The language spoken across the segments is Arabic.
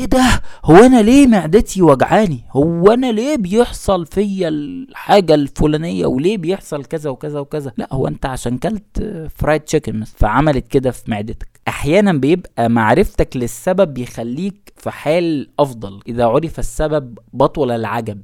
إيه ده؟ هو أنا ليه معدتي وجعاني؟ هو أنا ليه بيحصل فيا الحاجة الفلانية وليه بيحصل كذا وكذا وكذا؟ لا هو أنت عشان كلت فرايد تشيكن فعملت كده في معدتك. أحيانا بيبقى معرفتك للسبب بيخليك في حال أفضل إذا عرف السبب بطل العجب.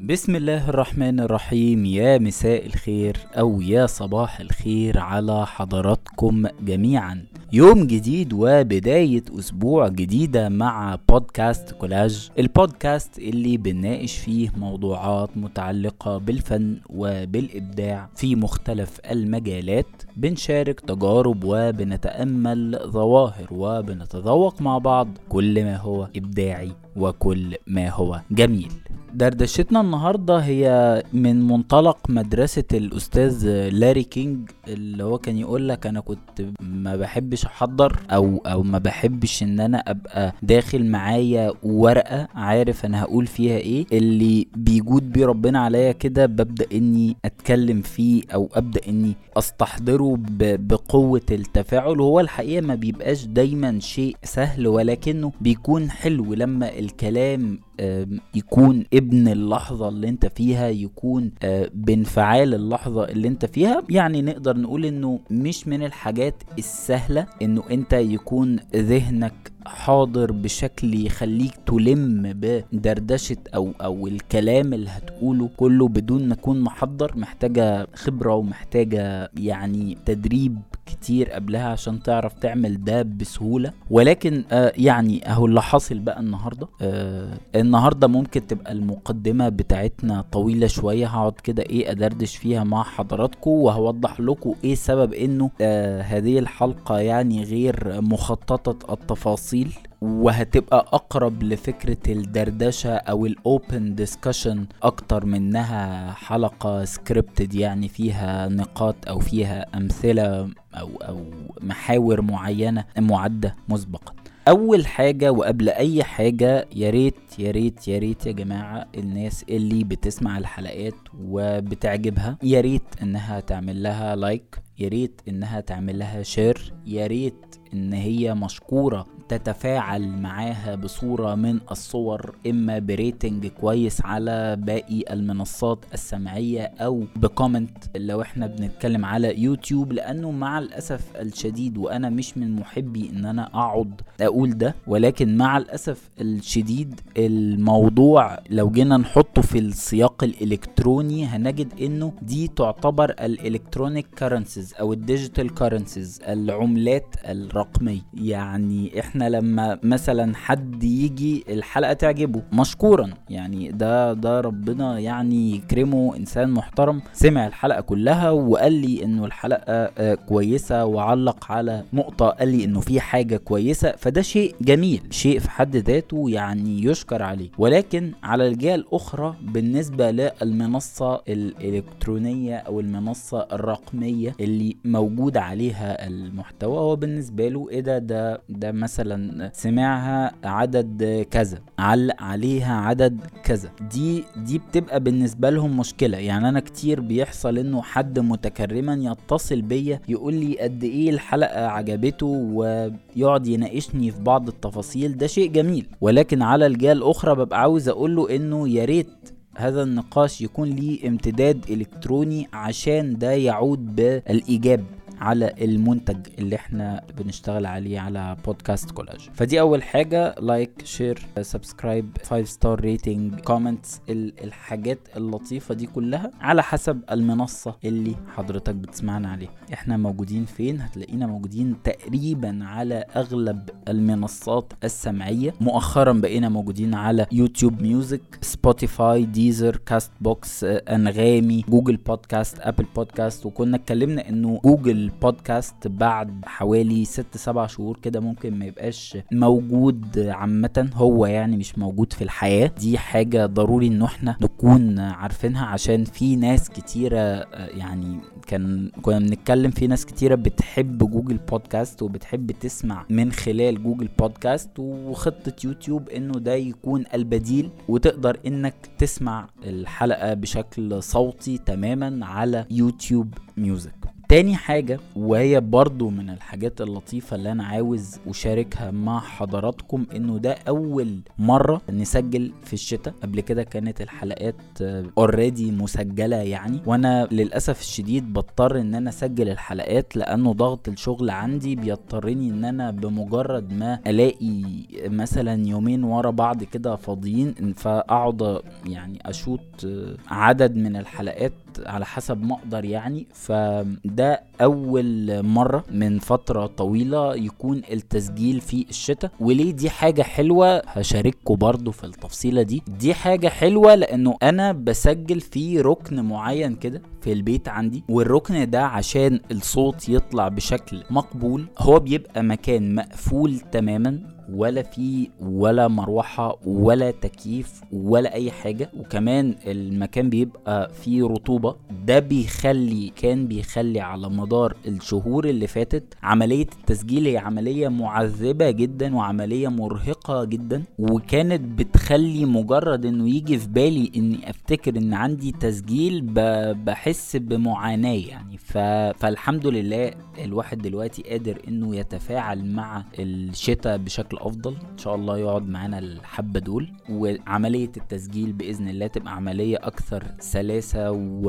بسم الله الرحمن الرحيم. يا مساء الخير أو يا صباح الخير على حضراتكم جميعا. يوم جديد وبداية أسبوع جديدة مع بودكاست كولاج البودكاست اللي بنناقش فيه موضوعات متعلقة بالفن وبالإبداع في مختلف المجالات. بنشارك تجارب وبنتأمل ظواهر وبنتذوق مع بعض كل ما هو إبداعي. وكل ما هو جميل. دردشتنا النهارده هي من منطلق مدرسة الأستاذ لاري كينج اللي هو كان يقول لك أنا كنت ما بحبش أحضر أو أو ما بحبش إن أنا أبقى داخل معايا ورقة عارف أنا هقول فيها إيه. اللي بيجود بيه ربنا عليا كده ببدأ إني أتكلم فيه أو أبدأ إني أستحضره بقوة التفاعل. وهو الحقيقة ما بيبقاش دايما شيء سهل ولكنه بيكون حلو لما الكلام يكون ابن اللحظة اللي انت فيها يكون بانفعال اللحظة اللي انت فيها. يعني نقدر نقول انه مش من الحاجات السهلة انه انت يكون ذهنك حاضر بشكل يخليك تلم بدردشة أو أو الكلام اللي هتقوله كله بدون ما تكون محضر محتاجة خبرة ومحتاجة يعني تدريب كتير قبلها عشان تعرف تعمل ده بسهولة. ولكن آه يعني أهو اللي حاصل بقى النهاردة. آه النهاردة ممكن تبقى المقدمة بتاعتنا طويلة شوية هقعد كده إيه أدردش فيها مع حضراتكم وهوضح لكم إيه سبب إنه آه هذه الحلقة يعني غير مخططة التفاصيل وهتبقى أقرب لفكرة الدردشة أو ال open discussion أكتر منها حلقة scripted يعني فيها نقاط أو فيها أمثلة أو أو محاور معينة معدة مسبقا. أول حاجة وقبل أي حاجة يا ريت يا ريت يا ريت يا جماعة الناس اللي بتسمع الحلقات وبتعجبها يا ريت إنها تعمل لها like يا ريت إنها تعمل لها share يا ريت إن هي مشكورة تتفاعل معاها بصورة من الصور إما ب rating كويس على باقي المنصات السمعية أو ب comment لو إحنا بنتكلم على يوتيوب لأنه مع الأسف الشديد وأنا مش من محبي إن أنا أقعد أقول ده ولكن مع الأسف الشديد الموضوع لو جينا نحطه في السياق الإلكتروني هنجد إنه دي تعتبر ال electronic currencies أو ال digital currencies العملات الرقمية. يعني إحنا لما مثلا حد يجي الحلقة تعجبه مشكورا. يعني ده ده ربنا يعني يكرمه إنسان محترم. سمع الحلقة كلها وقال لي إنه الحلقة كويسة وعلق على نقطة. قال لي إنه في حاجة كويسة. فده شيء جميل شيء في حد ذاته يعني يشكر عليه. ولكن على الجهة الأخرى بالنسبة للمنصة الإلكترونية أو المنصة الرقمية اللي موجود عليها المحتوى هو بالنسبة له إيه ده؟ ده ده مثلا سمعها عدد كذا علق عليها عدد كذا. دي دي بتبقى بالنسبة لهم مشكلة. يعني أنا كتير بيحصل إنه حد متكرما يتصل بيا يقول لي قد إيه الحلقة عجبته ويقعد يناقشني في بعض التفاصيل. ده شيء جميل. ولكن على الجهة الأخرى ببقى عاوز أقول له إنه يا ريت هذا النقاش يكون ليه امتداد إلكتروني عشان ده يعود بالإيجاب. على المنتج اللي إحنا بنشتغل عليه على بودكاست كولاج. فدي أول حاجة like share subscribe 5 star rating comments الحاجات اللطيفة دي كلها على حسب المنصة اللي حضرتك بتسمعنا عليها. إحنا موجودين فين؟ هتلاقينا موجودين تقريبا على أغلب المنصات السمعية. مؤخرا بقينا موجودين على YouTube Music Spotify Deezer Castbox Anghami Google Podcast Apple Podcast وكنا اتكلمنا إنه Google ال Podcast بعد حوالي ست سبع شهور كده ممكن ما يبقاش موجود عامة هو يعني مش موجود في الحياة. دي حاجة ضروري انه إحنا نكون عارفينها عشان في ناس كتيرة يعني كان كنا بنتكلم في ناس كتيرة بتحب Google Podcast وبتحب تسمع من خلال Google Podcast وخطة يوتيوب إنه ده يكون البديل وتقدر إنك تسمع الحلقة بشكل صوتي تماما على YouTube Music. تاني حاجة وهي برضو من الحاجات اللطيفة اللي أنا عاوز أشاركها مع حضراتكم إنه ده أول مرة نسجل في الشتاء. قبل كده كانت الحلقات اوريدي مسجلة يعني. وأنا للأسف الشديد بضطر إن أنا أسجل الحلقات لأنه ضغط الشغل عندي بيضطرني إن أنا بمجرد ما ألاقي مثلا يومين ورا بعض كده فاضيين فأقعد يعني أشوط عدد من الحلقات على حسب ما أقدر يعني. فده أول مرة من فترة طويلة يكون التسجيل في الشتاء. وليه دي حاجة حلوة؟ هشارككم برضو في التفصيلة دي. دي حاجة حلوة لأنه أنا بسجل في ركن معين كده في البيت عندي والركن ده عشان الصوت يطلع بشكل مقبول هو بيبقى مكان مقفول تماما. ولا في ولا مروحة ولا تكييف ولا أي حاجة. وكمان المكان بيبقى فيه رطوبة. ده بيخلي كان بيخلي على مدار الشهور اللي فاتت عملية التسجيل هي عملية معذبة جدا وعملية مرهقة جدا. وكانت بتخلي مجرد إنه يجي في بالي إني أفتكر إن عندي تسجيل بحس بمعاناة يعني. ف... فالحمد لله الواحد دلوقتي قادر إنه يتفاعل مع الشتاء بشكل افضل إن شاء الله يقعد معانا الحبة دول وعملية التسجيل بإذن الله تبقى عملية أكثر سلاسة و...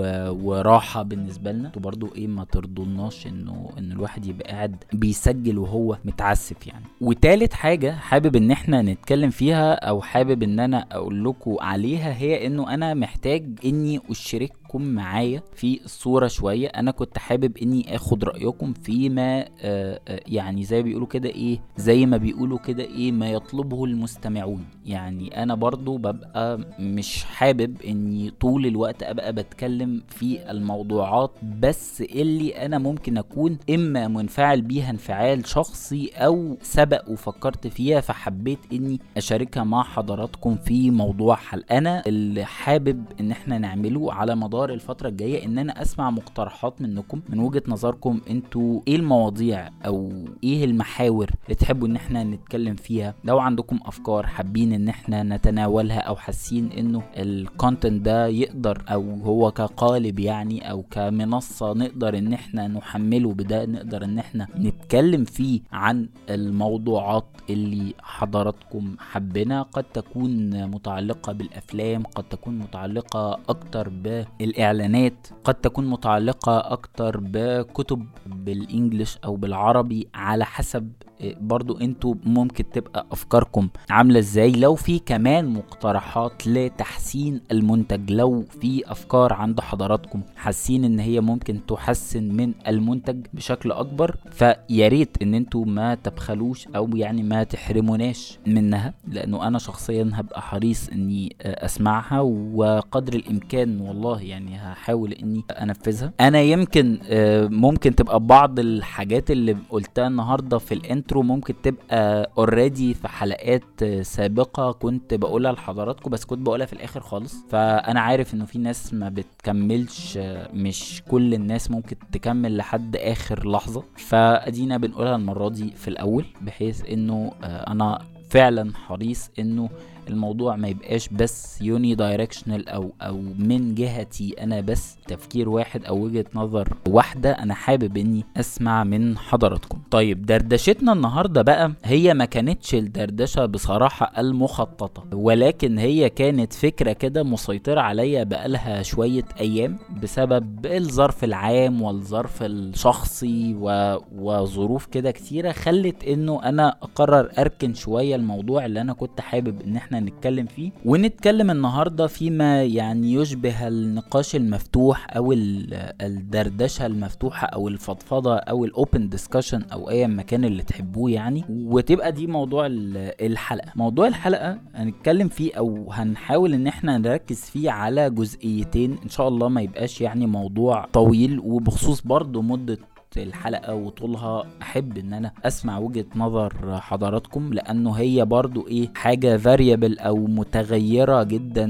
وراحة بالنسبة لنا. برضو إيه ما ترضوناش إنه إن الواحد يبقى قاعد بيسجل وهو متعسف يعني. وتالت حاجة حابب إن إحنا نتكلم فيها أو حابب إن أنا أقول لكم عليها هي إنه أنا محتاج إني اشرك رايكم معايا في الصورة شوية. أنا كنت حابب إني آخد رأيكم فيما آه يعني زي بيقولوا كده إيه زي ما بيقولوا كده إيه ما يطلبه المستمعون. يعني أنا برضو ببقى مش حابب إني طول الوقت أبقى بتكلم في الموضوعات بس اللي أنا ممكن أكون إما منفعل بيها انفعال شخصي أو سبق وفكرت فيها فحبيت إني أشاركها مع حضراتكم في موضوع حلقه أنا اللي حابب إن إحنا نعمله على مدار الفترة الجاية ان أنا اسمع مقترحات منكم من وجهة نظركم أنتوا إيه المواضيع أو إيه المحاور اللي تحبوا ان إحنا نتكلم فيها؟ لو عندكم افكار حابين ان إحنا نتناولها أو حاسين انه الكونتنت ده يقدر أو هو كقالب يعني أو كمنصة نقدر ان إحنا نحمله بده نقدر ان إحنا نتكلم فيه عن الموضوعات اللي حضراتكم حبنا قد تكون متعلقة بالأفلام قد تكون متعلقة أكتر بالاعلانات قد تكون متعلقة أكتر بكتب بالانجلش أو بالعربي على حسب برضو أنتوا ممكن تبقى افكاركم عاملة إزاي. لو في كمان مقترحات لتحسين المنتج لو في افكار عند حضراتكم حاسين ان هي ممكن تحسن من المنتج بشكل اكبر فياريت ان أنتوا ما تبخلوش أو يعني ما تحرموناش منها لأنه أنا شخصيا هبقى حريص اني اسمعها وقدر الامكان والله يعني هحاول اني انفذها. أنا يمكن ممكن تبقى بعض الحاجات اللي قلتها النهارده في ال intro ال intro ممكن تبقى already في حلقات سابقة كنت بقولها لحضراتكم بس كنت بقولها في الآخر خالص. فأنا عارف إنه في ناس ما بتكملش مش كل الناس ممكن تكمل لحد آخر لحظة. فأدينا بنقولها المرة دي في الأول بحيث إنه أنا فعلا حريص إنه الموضوع ما يبقاش بس unidirectional أو أو من جهتي أنا بس تفكير واحد أو وجهة نظر واحدة أنا حابب إني أسمع من حضراتكم. طيب دردشتنا النهارده بقى هي ما كانتش الدردشة بصراحة المخططة ولكن هي كانت فكرة كده مسيطرة عليا بقالها شوية أيام بسبب الظرف العام والظرف الشخصي و... وظروف كده كتيرة خلت إنه أنا أقرر أركن شوية الموضوع اللي أنا كنت حابب إن إحنا نتكلم فيه. ونتكلم النهارده فيما يعني يشبه النقاش المفتوح أو الدردشة المفتوحة أو الفضفضة أو ال open discussion أو اي مكان اللي تحبوه يعني. وتبقى دي موضوع الحلقة. موضوع الحلقة هنتكلم فيه أو هنحاول إن إحنا نركز فيه على جزئيتين. إن شاء الله ما يبقاش يعني موضوع طويل. وبخصوص برضه مدة الحلقة وطولها أحب إن أنا أسمع وجهة نظر حضراتكم لأنه هي برضو إيه حاجة فاريبل أو متغيرة جدا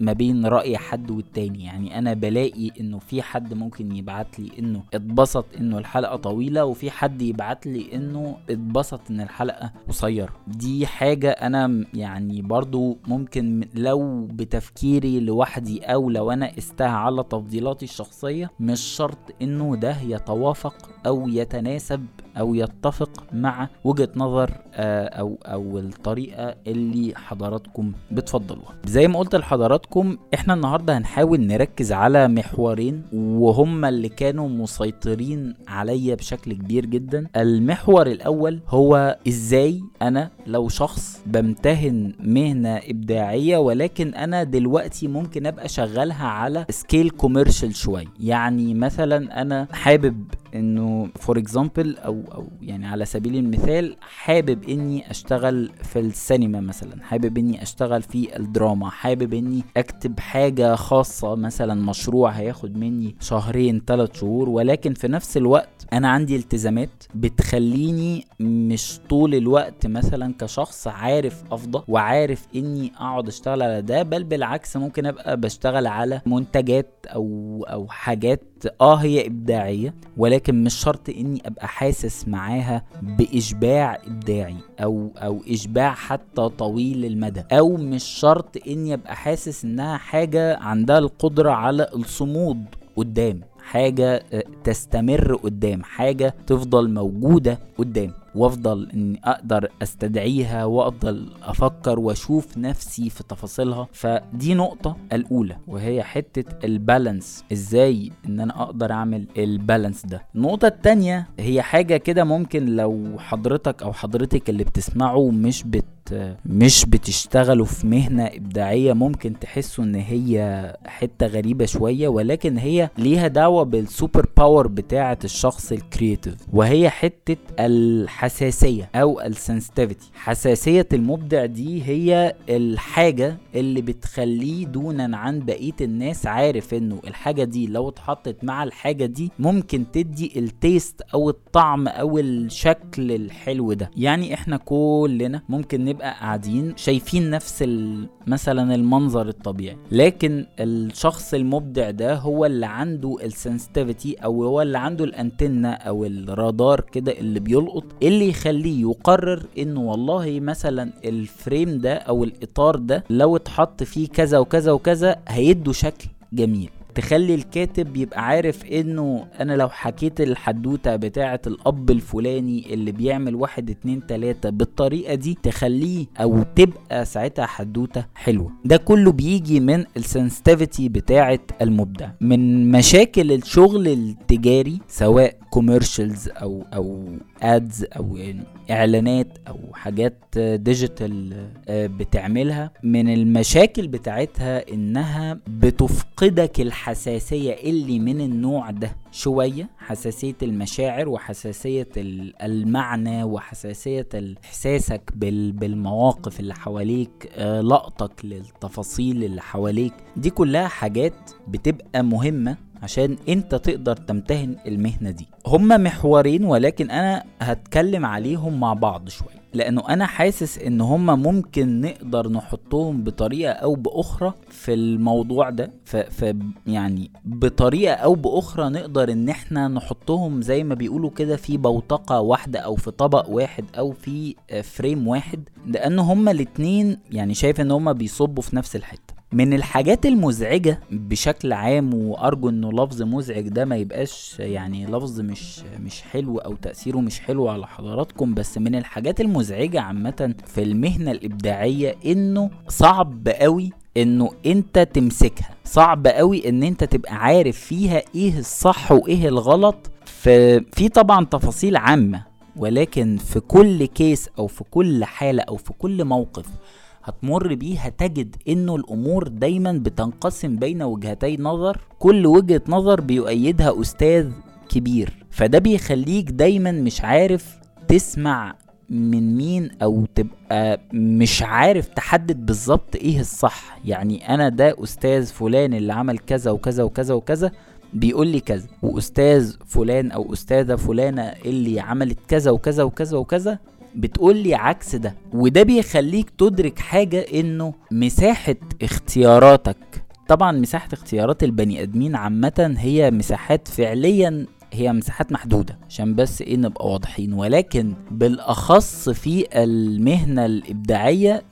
ما, بين رأي حد والتاني. يعني أنا بلاقي إنه في حد ممكن يبعت لي إنه اتبسط إنه الحلقة طويلة وفي حد يبعت لي إنه اتبسط إن الحلقة قصيرة. دي حاجة أنا يعني برضو ممكن لو بتفكيري لوحدي أو لو أنا استهى على تفضيلاتي الشخصية مش شرط إنه ده يتوافق أو يتناسب أو يتفق مع وجهة نظر آه، أو أو الطريقة اللي حضراتكم بتفضلوها. زي ما قلت لحضراتكم إحنا النهاردة هنحاول نركز على محورين وهما اللي كانوا مسيطرين عليا بشكل كبير جدا. المحور الأول هو إزاي أنا لو شخص بمتهن مهنة إبداعية ولكن أنا دلوقتي ممكن أبقى شغالها على سكيل كوميرشال شوية. يعني مثلا أنا حابب إنه for example أو أو يعني على سبيل المثال حابب إني أشتغل في السينما مثلا حابب إني أشتغل في الدراما حابب إني أكتب حاجة خاصة مثلا مشروع هياخد مني شهرين ثلاث شهور ولكن في نفس الوقت أنا عندي التزامات بتخليني مش طول الوقت مثلا كشخص عارف افضى وعارف إني أقعد أشتغل على ده بل بالعكس ممكن أبقى بشتغل على منتجات أو أو حاجات آه هي إبداعية ولكن مش شرط إني أبقى حاسس معاها بإشباع إبداعي أو أو إشباع حتى طويل المدى أو مش شرط إني أبقى حاسس إنها حاجة عندها القدرة على الصمود قدام. حاجة تستمر قدام حاجة تفضل موجودة قدام. وأفضل إني أقدر أستدعيها وأفضل أفكر وأشوف نفسي في تفاصيلها. فدي نقطة الأولى وهي حتة البالانس. إزاي إن أنا أقدر أعمل البالانس ده؟ النقطة التانية هي حاجة كده ممكن لو حضرتك أو حضرتك اللي بتسمعه مش بت مش بتشتغلوا في مهنة إبداعية ممكن تحسوا إن هي حتة غريبة شوية ولكن هي ليها دعوة بال super power بتاعة الشخص ال creative وهي حتة الحساسية أو ال sensitivity حساسية المبدع دي هي الحاجة اللي بتخليه دونا عن بقية الناس عارف إنه الحاجة دي لو اتحطت مع الحاجة دي ممكن تدي ال taste أو الطعم أو الشكل الحلو ده. يعني إحنا كلنا ممكن نبقى قاعدين شايفين نفس مثلا المنظر الطبيعي. لكن الشخص المبدع ده هو اللي عنده ال sensitivity أو هو اللي عنده الأنتنا أو الرادار كده اللي بيلقط اللي يخليه يقرر إنه والله مثلا ال frame ده أو الإطار ده لو اتحط فيه كذا وكذا وكذا هيدوا شكل جميل. تخلي الكاتب يبقى عارف إنه أنا لو حكيت الحدوتة بتاعة الأب الفلاني اللي بيعمل واحد اتنين تلاتة بالطريقة دي تخليه أو تبقى ساعتها حدوتة حلوة. ده كله بيجي من ال sensitivity بتاعة المبدع. من مشاكل الشغل التجاري سواء commercials أو أو ادز أو يعني إعلانات أو حاجات ديجيتال بتعملها من المشاكل بتاعتها إنها بتفقدك الحساسية اللي من النوع ده شوية حساسية المشاعر وحساسية المعنى وحساسية إحساسك بالمواقف اللي حواليك لقطك للتفاصيل اللي حواليك. دي كلها حاجات بتبقى مهمة عشان انت تقدر تمتهن المهنة دي. هما محورين ولكن أنا هتكلم عليهم مع بعض شوية. لأنه أنا حاسس إن هما ممكن نقدر نحطهم بطريقة أو بأخرى في الموضوع ده. ف, ف يعني بطريقة أو بأخرى نقدر إن إحنا نحطهم زي ما بيقولوا كده في بوتقة واحدة أو في طبق واحد أو في فريم واحد. لأن هما الاتنين يعني شايف إن هما بيصبوا في نفس الحتة. من الحاجات المزعجة بشكل عام وأرجو إنه لفظ مزعج ده ما يبقاش يعني لفظ مش مش حلو أو تأثيره مش حلو على حضراتكم بس من الحاجات المزعجة عامة في المهنة الإبداعية إنه صعب قوي إنه أنت تمسكها. صعب قوي إن أنت تبقى عارف فيها إيه الصح وإيه الغلط. في طبعا تفاصيل عامة ولكن في كل كيس أو في كل حالة أو في كل موقف هتمر بيه هتجد إنه الأمور دايما بتنقسم بين وجهتي نظر. كل وجهة نظر بيؤيدها أستاذ كبير. فده بيخليك دايما مش عارف تسمع من مين أو تبقى مش عارف تحدد بالظبط إيه الصح. يعني أنا ده أستاذ فلان اللي عمل كذا وكذا وكذا وكذا بيقول لي كذا. وأستاذ فلان أو أستاذة فلانة اللي عملت كذا وكذا وكذا وكذا بتقول لي عكس ده وده بيخليك تدرك حاجة إنه مساحة اختياراتك. طبعا مساحة اختيارات البني آدمين عامة هي مساحات فعليا هي مساحات محدودة عشان بس إيه نبقى واضحين. ولكن بالأخص في المهنة الإبداعية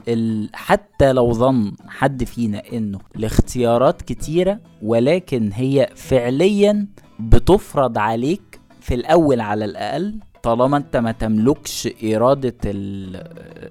حتى لو ظن حد فينا إنه الاختيارات كتيرة ولكن هي فعليا بتفرض عليك في الأول على الأقل طالما انت ما تملكش إرادة ال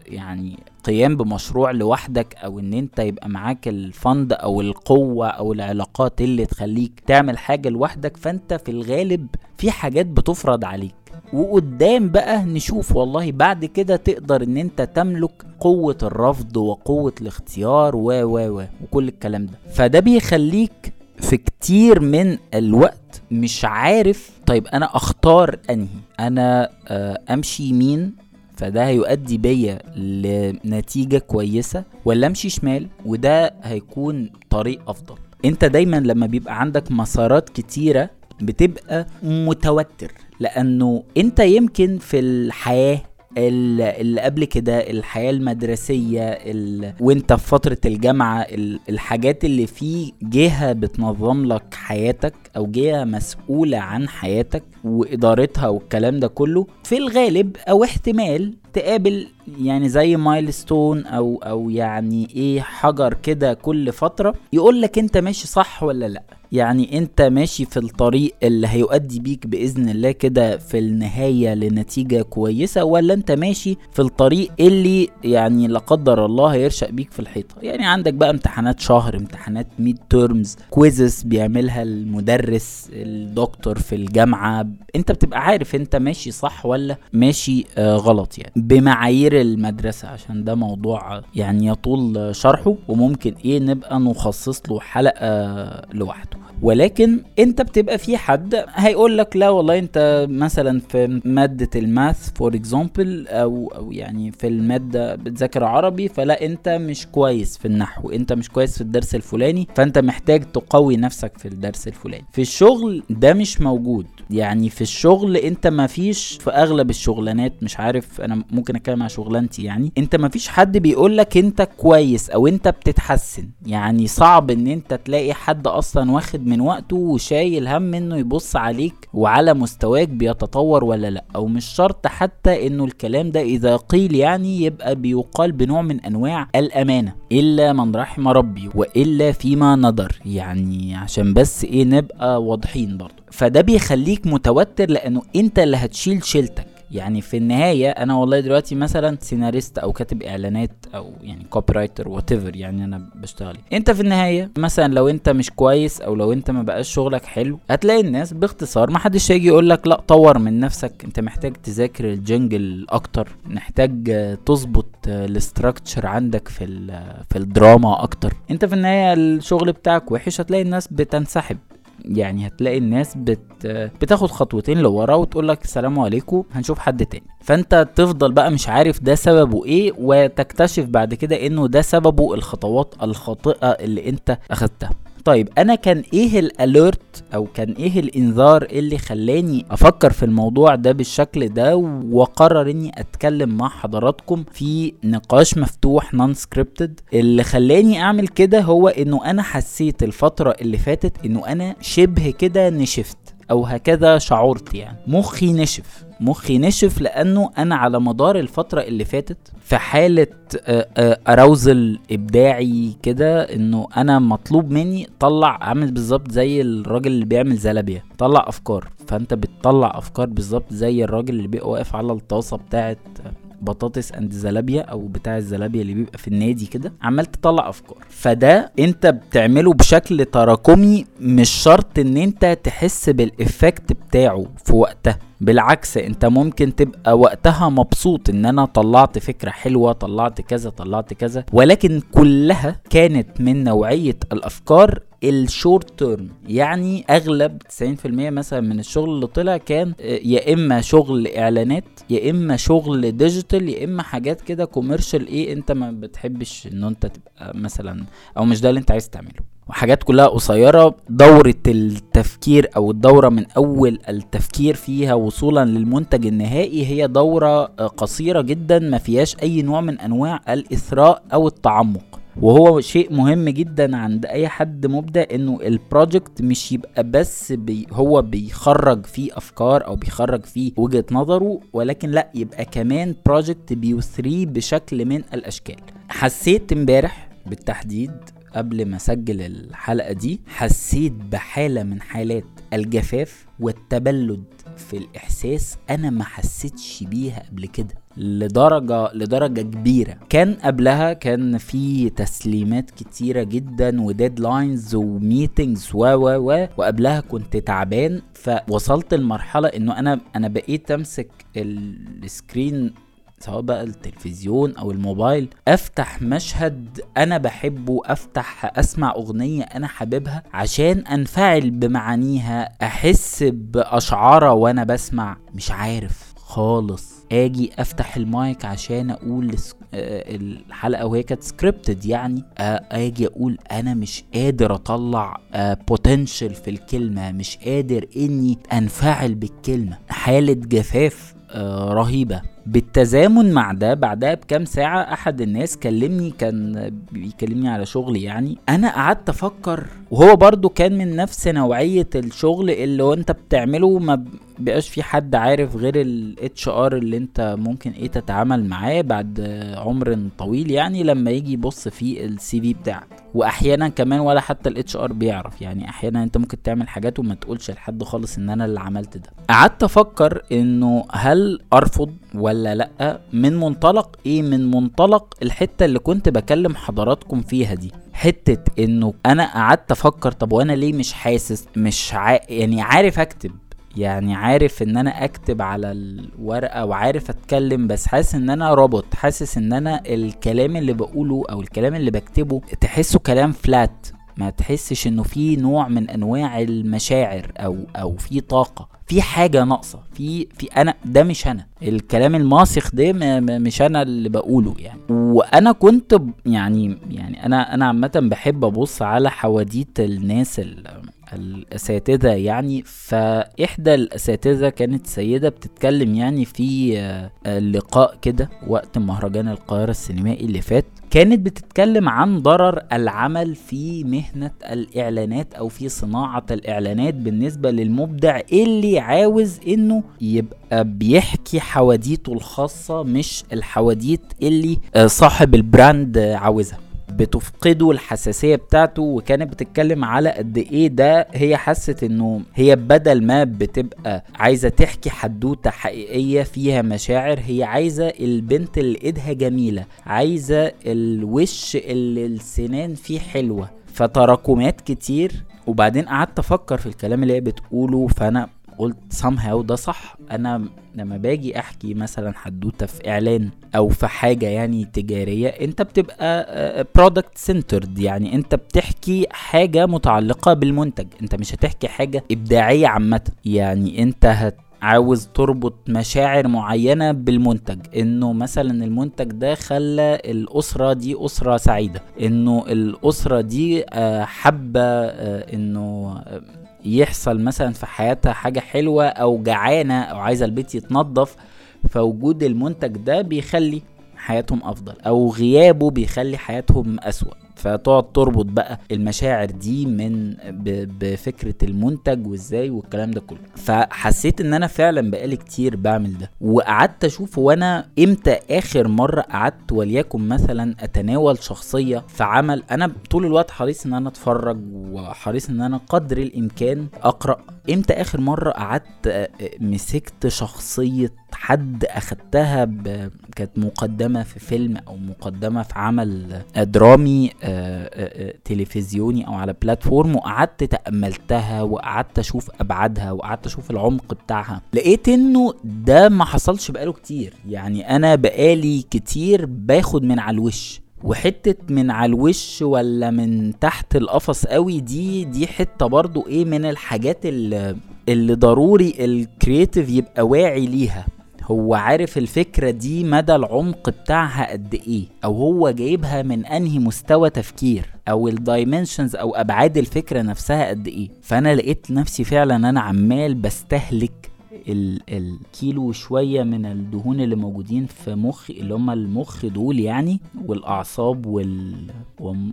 يعني قيام بمشروع لوحدك أو إن أنت يبقى معاك الفند أو القوة أو العلاقات اللي تخليك تعمل حاجة لوحدك فأنت في الغالب في حاجات بتفرض عليك. وقدام بقى نشوف والله بعد كده تقدر إن أنت تملك قوة الرفض وقوة الاختيار و و و وكل الكلام ده. فده بيخليك في كتير من الوقت مش عارف طيب أنا أختار أنهي؟ أنا آه، أمشي يمين فده هيؤدي بيا لنتيجة كويسة ولا أمشي شمال؟ وده هيكون طريق أفضل. أنت دايما لما بيبقى عندك مسارات كتيرة بتبقى متوتر لأنه أنت يمكن في الحياة اللي قبل كده الحياة المدرسية وانت في فترة الجامعة الحاجات اللي في جهة بتنظم لك حياتك أو جهة مسؤولة عن حياتك وإدارتها والكلام ده كله في الغالب أو احتمال تقابل يعني زي مايلستون أو أو يعني إيه حجر كده كل فترة يقول لك أنت ماشي صح ولا لأ. يعني انت ماشي في الطريق اللي هيؤدي بيك بإذن الله كده في النهاية لنتيجة كويسة ولا انت ماشي في الطريق اللي يعني لا قدر الله هيرشق بيك في الحيطة؟ يعني عندك بقى امتحانات شهر امتحانات mid terms quizzes بيعملها المدرس الدكتور في الجامعة. انت بتبقى عارف انت ماشي صح ولا ماشي آه غلط يعني. بمعايير المدرسة عشان ده موضوع يعني يطول شرحه وممكن إيه نبقى نخصص له حلقة لوحده. ولكن انت بتبقى في حد هيقول لك لا والله انت مثلا في مادة ال math for example أو أو يعني في المادة بتذاكر عربي فلا انت مش كويس في النحو انت مش كويس في الدرس الفلاني فانت محتاج تقوي نفسك في الدرس الفلاني. في الشغل ده مش موجود. يعني في الشغل انت ما فيش في أغلب الشغلانات مش عارف أنا ممكن أتكلم عن شغلانتي يعني انت ما فيش حد بيقول لك انت كويس أو انت بتتحسن. يعني صعب إن انت تلاقي حد أصلا واخد من وقته وشايل هم إنه يبص عليك وعلى مستواك بيتطور ولا لأ. أو مش شرط حتى إنه الكلام ده إذا قيل يعني يبقى بيقال بنوع من أنواع الأمانة. إلا من رحم ربي وإلا فيما ندر يعني عشان بس إيه نبقى واضحين برضه فده بيخليك متوتر لأنه أنت اللي هتشيل شيلتك. يعني في النهاية أنا والله دلوقتي مثلا سيناريست أو كاتب إعلانات أو يعني copywriter what يعني أنا بشتغل. أنت في النهاية مثلا لو أنت مش كويس أو لو أنت ما بقاش شغلك حلو هتلاقي الناس باختصار ما حدش هيجي يقول لك لا طور من نفسك. أنت محتاج تذاكر ال jingle أكتر محتاج تظبط الاستراكشر عندك في في الدراما أكتر. أنت في النهاية الشغل بتاعك وحش هتلاقي الناس بتنسحب. يعني هتلاقي الناس بت بتاخد خطوتين لورا وتقول لك السلام عليكم هنشوف حد تاني. فانت تفضل بقى مش عارف ده سببه إيه وتكتشف بعد كده انه ده سببه الخطوات الخاطئة اللي انت اخدتها. طيب أنا كان إيه الاليرت أو كان إيه الإنذار اللي خلاني أفكر في الموضوع ده بالشكل ده وقرر إني أتكلم مع حضراتكم في نقاش مفتوح نون سكريبتد اللي خلاني أعمل كده هو إنه أنا حسيت الفترة اللي فاتت إنه أنا شبه كده نشفت أو هكذا شعرت يعني مخي نشف. مخي نشف لأنه أنا على مدار الفترة اللي فاتت في حالة اراوزل إبداعي كده إنه أنا مطلوب مني طلع عامل بالظبط زي الراجل اللي بيعمل زلابيا طلع أفكار فأنت بتطلع أفكار بالظبط زي الراجل اللي بيبقى واقف على الطاسة بتاعه بطاطس and زلابيا أو بتاع الزلابيا اللي بيبقى في النادي كده عمال تطلع أفكار. فده أنت بتعمله بشكل تراكمي مش شرط إن أنت تحس بال effect بتاعه في وقتها. بالعكس انت ممكن تبقى وقتها مبسوط ان أنا طلعت فكرة حلوة طلعت كذا طلعت كذا ولكن كلها كانت من نوعية الأفكار ال short term يعني أغلب 90% مثلا من الشغل اللي طلع كان يا إما شغل إعلانات يا إما شغل digital يا إما حاجات كده commercial إيه انت ما بتحبش إن انت تبقى مثلا أو مش ده اللي انت عايز تعمله. وحاجات كلها قصيرة. دورة التفكير أو الدورة من أول التفكير فيها وصولا للمنتج النهائي هي دورة قصيرة جدا ما فيهاش أي نوع من أنواع الإثراء أو التعمق. وهو شيء مهم جدا عند أي حد مبدع إنه ال project مش يبقى بس بي هو بيخرج فيه أفكار أو بيخرج فيه وجهة نظره ولكن لأ يبقى كمان project بيثري بشكل من الأشكال. حسيت إمبارح بالتحديد قبل ما أسجل الحلقة دي حسيت بحالة من حالات الجفاف والتبلد في الإحساس أنا ما حسيتش بيها قبل كده لدرجة لدرجة كبيرة. كان قبلها كان في تسليمات كتيرة جدا و deadlines و meetings و و و وقبلها كنت تعبان فوصلت لمرحلة إنه أنا أنا بقيت أمسك ال screen سواء بقى التلفزيون أو الموبايل أفتح مشهد أنا بحبه أفتح أسمع أغنية أنا حاببها عشان أنفعل بمعانيها أحس باشعارها وأنا بسمع. مش عارف خالص. آجي أفتح المايك عشان أقول الحلقة وهي كانت scripted يعني آجي أقول أنا مش قادر أطلع potential في الكلمة مش قادر إني أنفعل بالكلمة. حالة جفاف رهيبة. بالتزامن مع ده بعدها بكام ساعة أحد الناس كلمني كان بيكلمني على شغلي يعني. أنا قعدت أفكر وهو برضو كان من نفس نوعية الشغل اللي هو أنت بتعمله ما بقاش في حد عارف غير ال HR اللي أنت ممكن إيه تتعامل معاه بعد عمر طويل يعني لما يجي يبص في ال CV بتاعك. وأحيانا كمان ولا حتى ال HR بيعرف يعني. أحيانا أنت ممكن تعمل حاجات وما تقولش لحد خالص إن أنا اللي عملت ده. قعدت أفكر إنه هل أرفض ولا لأ؟ من منطلق إيه؟ من منطلق الحتة اللي كنت بكلم حضراتكم فيها دي. حتة إنه أنا قعدت أفكر طب وأنا ليه مش حاسس؟ مش ع... يعني عارف أكتب. يعني عارف إن أنا أكتب على الورقة وعارف أتكلم بس حاسس إن أنا روبوت حاسس إن أنا الكلام اللي بقوله أو الكلام اللي بكتبه تحسه كلام فلات ما تحسش إنه في نوع من أنواع المشاعر أو أو في طاقة. في حاجة ناقصة في في أنا ده مش أنا. الكلام الماسخ ده مش أنا اللي بقوله يعني. وأنا كنت يعني يعني أنا أنا عامة بحب أبص على حواديت الناس اللي الأساتذة يعني فإحدى الأساتذة كانت سيدة بتتكلم يعني في لقاء كده وقت مهرجان القاهرة السينمائي اللي فات. كانت بتتكلم عن ضرر العمل في مهنة الإعلانات أو في صناعة الإعلانات بالنسبة للمبدع اللي عاوز إنه يبقى بيحكي حواديته الخاصة مش الحواديت اللي صاحب البراند عاوزها. بتفقده الحساسية بتاعته وكانت بتتكلم على قد إيه ده هي حست إنه هي بدل ما بتبقى عايزة تحكي حدوتة حقيقية فيها مشاعر هي عايزة البنت اللي إيدها جميلة عايزة الوش اللي السنان فيه حلوة. فتراكمات كتير وبعدين قعدت أفكر في الكلام اللي هي بتقوله فأنا قلت somehow ده صح. أنا لما باجي أحكي مثلا حدوتة في إعلان أو في حاجة يعني تجارية أنت بتبقى product centered يعني أنت بتحكي حاجة متعلقة بالمنتج. أنت مش هتحكي حاجة إبداعية عامة. يعني أنت هت عاوز تربط مشاعر معينة بالمنتج. إنه مثلا المنتج ده خلى الأسرة دي أسرة سعيدة. إنه الأسرة دي حابة إنه يحصل مثلا في حياتها حاجة حلوة أو جعانة أو عايزة البيت يتنظف فوجود المنتج ده بيخلي حياتهم أفضل أو غيابه بيخلي حياتهم أسوأ. فتقعد تربط بقى المشاعر دي من بفكرة المنتج وازاي والكلام ده كله. فحسيت إن أنا فعلا بقالي كتير بعمل ده. وقعدت أشوف وأنا إمتى آخر مرة قعدت وليكن مثلا أتناول شخصية في عمل أنا طول الوقت حريص إن أنا أتفرج وحريص إن أنا قدر الإمكان أقرأ. إمتى آخر مرة قعدت مسكت شخصية حد أخدتها ب... كانت مقدمة في فيلم أو مقدمة في عمل درامي تلفزيوني أو على بلاتفورم وقعدت تأملتها وقعدت أشوف أبعادها وقعدت أشوف العمق بتاعها. لقيت إنه ده ما حصلش بقاله كتير. يعني أنا بقالي كتير باخد من على الوش. وحتة من على الوش ولا من تحت القفص قوي دي دي حتة برضو إيه من الحاجات اللي, اللي ضروري ال creative يبقى واعي ليها. هو عارف الفكرة دي مدى العمق بتاعها قد إيه أو هو جايبها من أنهي مستوى تفكير أو ال dimensions أو أبعاد الفكرة نفسها قد إيه. فأنا لقيت نفسي فعلا أنا عمال بستهلك الكيلو شوية من الدهون اللي موجودين في مخي اللي هم المخ دول يعني والأعصاب وال...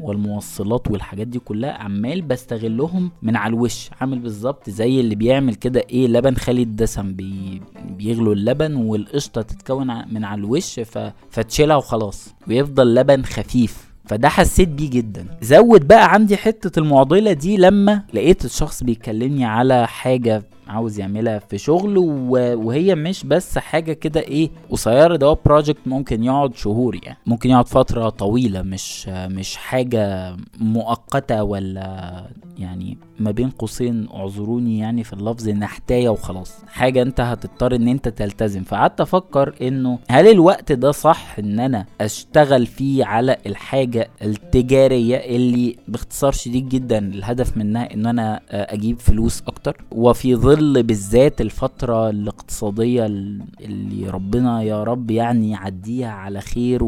والموصلات والحاجات دي كلها عمال بستغلهم من على الوش. عامل بالظبط زي اللي بيعمل كده إيه لبن خالي الدسم بي... بيغلوا اللبن والقشطة تتكون من على الوش ف... فتشيلها وخلاص ويفضل لبن خفيف. فده حسيت بيه جدا. زود بقى عندي حتة المعضلة دي لما لقيت الشخص بيكلمني على حاجة عاوز يعملها في شغل وهي مش بس حاجة كده إيه قصيرة ده بروجكت ممكن يقعد شهور يعني. ممكن يقعد فترة طويلة مش مش حاجة مؤقتة ولا يعني ما بين قوسين اعذروني يعني في اللفظ نحتايه وخلاص. حاجة أنت هتضطر إن أنت تلتزم. فقعدت أفكر إنه هل الوقت ده صح إن أنا أشتغل فيه على الحاجة التجارية اللي باختصار شديد جدا الهدف منها إن أنا أجيب فلوس أكتر؟ وفي ظل بالذات الفترة الاقتصادية اللي ربنا يا رب يعني يعديها على خير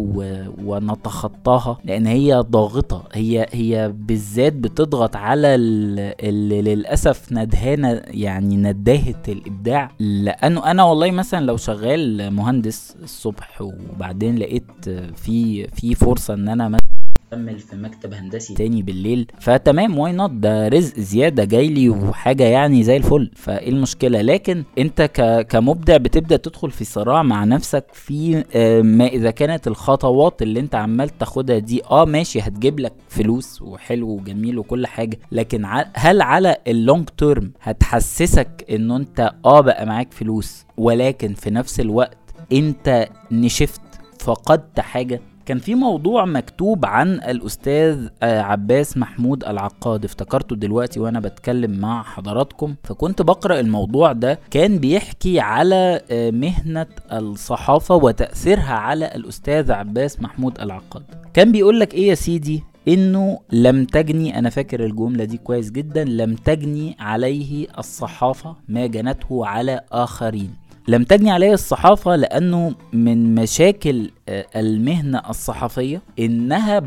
ونتخطاها لأن هي ضاغطة. هي هي بالذات بتضغط على اللي للأسف ندهانة يعني نداهة الإبداع. لأنه أنا والله مثلا لو شغال مهندس الصبح وبعدين لقيت في في فرصة إن أنا مثلا اكمل في مكتب هندسي تاني بالليل. فتمام why not ده رزق زيادة جاي لي وحاجة يعني زي الفل. فإيه المشكلة؟ لكن أنت ك... كمبدع بتبدأ تدخل في صراع مع نفسك في آه ما إذا كانت الخطوات اللي أنت عمال تاخدها دي آه ماشي هتجيب لك فلوس وحلو وجميل وكل حاجة. لكن. هل على ال long term هتحسسك انه أنت آه بقى معاك فلوس ولكن في نفس الوقت أنت نشفت فقدت حاجة؟ كان في موضوع مكتوب عن الأستاذ عباس محمود العقاد افتكرته دلوقتي وأنا بتكلم مع حضراتكم. فكنت بقرأ الموضوع ده كان بيحكي على مهنة الصحافة وتأثيرها على الأستاذ عباس محمود العقاد. كان بيقول لك إيه يا سيدي؟ إنه لم تجني أنا فاكر الجملة دي كويس جدا لم تجني عليه الصحافة ما جنته على آخرين. لم تجني عليه الصحافة لأنه من مشاكل المهنة الصحفية إنها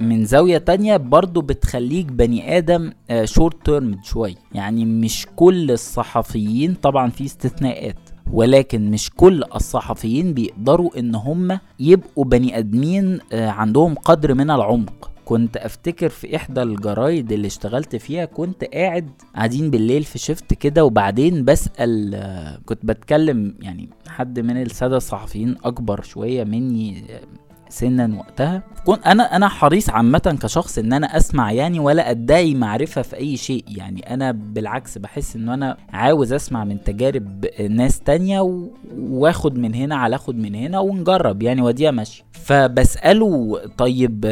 من زاوية تانية برضو بتخليك بني آدم شورت تيرم شوي يعني مش كل الصحفيين طبعا في استثناءات ولكن مش كل الصحفيين بيقدروا إن هم يبقوا بني آدمين عندهم قدر من العمق. كنت أفتكر في إحدى الجرايد اللي اشتغلت فيها كنت قاعد قاعدين بالليل في شفت كده وبعدين بسأل كنت بتكلم يعني حد من السادة الصحفيين أكبر شوية مني سنا وقتها. كنت أنا أنا حريص عامة كشخص إن أنا أسمع يعني ولا أدعي معرفة في أي شيء. يعني أنا بالعكس بحس إن أنا عاوز أسمع من تجارب ناس تانية وآخد من هنا على آخد من هنا ونجرب يعني وديها ماشيه فبسأله طيب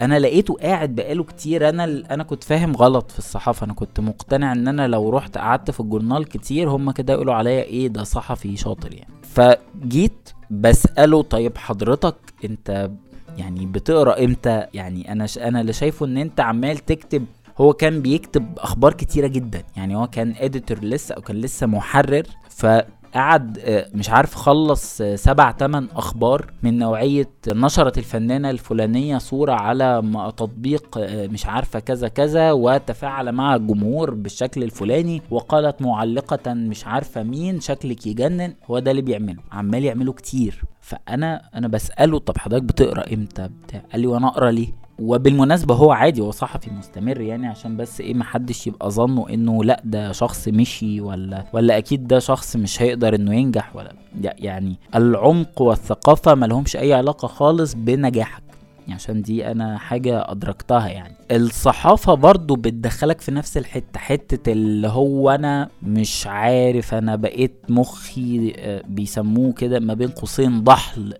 أنا لقيته قاعد بقاله كتير أنا أنا كنت فاهم غلط في الصحافة. أنا كنت مقتنع إن أنا لو رحت قعدت في الجورنال كتير هم كده يقولوا عليا إيه ده صحفي شاطر يعني. فجيت بسأله طيب حضرتك أنت يعني بتقرأ إمتى؟ يعني أنا ش... أنا اللي شايفه إن أنت عمال تكتب. هو كان بيكتب أخبار كتيرة جدا يعني هو كان اديتور لسه أو كان لسه محرر ف قعد مش عارف خلص سبع تمن أخبار من نوعية نشرت الفنانة الفلانية صورة على تطبيق مش عارفة كذا كذا وتفاعل مع الجمهور بالشكل الفلاني وقالت معلقة مش عارفة مين شكلك يجنن. هو ده اللي بيعمله عمال يعمله كتير. فأنا أنا بسأله طب حضرتك بتقرأ إمتى؟ بتاع قال لي وأنا أقرأ ليه؟ وبالمناسبة هو عادي هو صحفي مستمر يعني عشان بس إيه محدش يبقى ظنه إنه لأ ده شخص مشي ولا ولا أكيد ده شخص مش هيقدر إنه ينجح ولا يعني العمق والثقافة ملهمش أي علاقة خالص بنجاحك. عشان دي أنا حاجة أدركتها يعني. الصحافة برضو بتدخلك في نفس الحتة حتة اللي هو أنا مش عارف أنا بقيت مخي بيسموه كده ما بين قوسين ضحل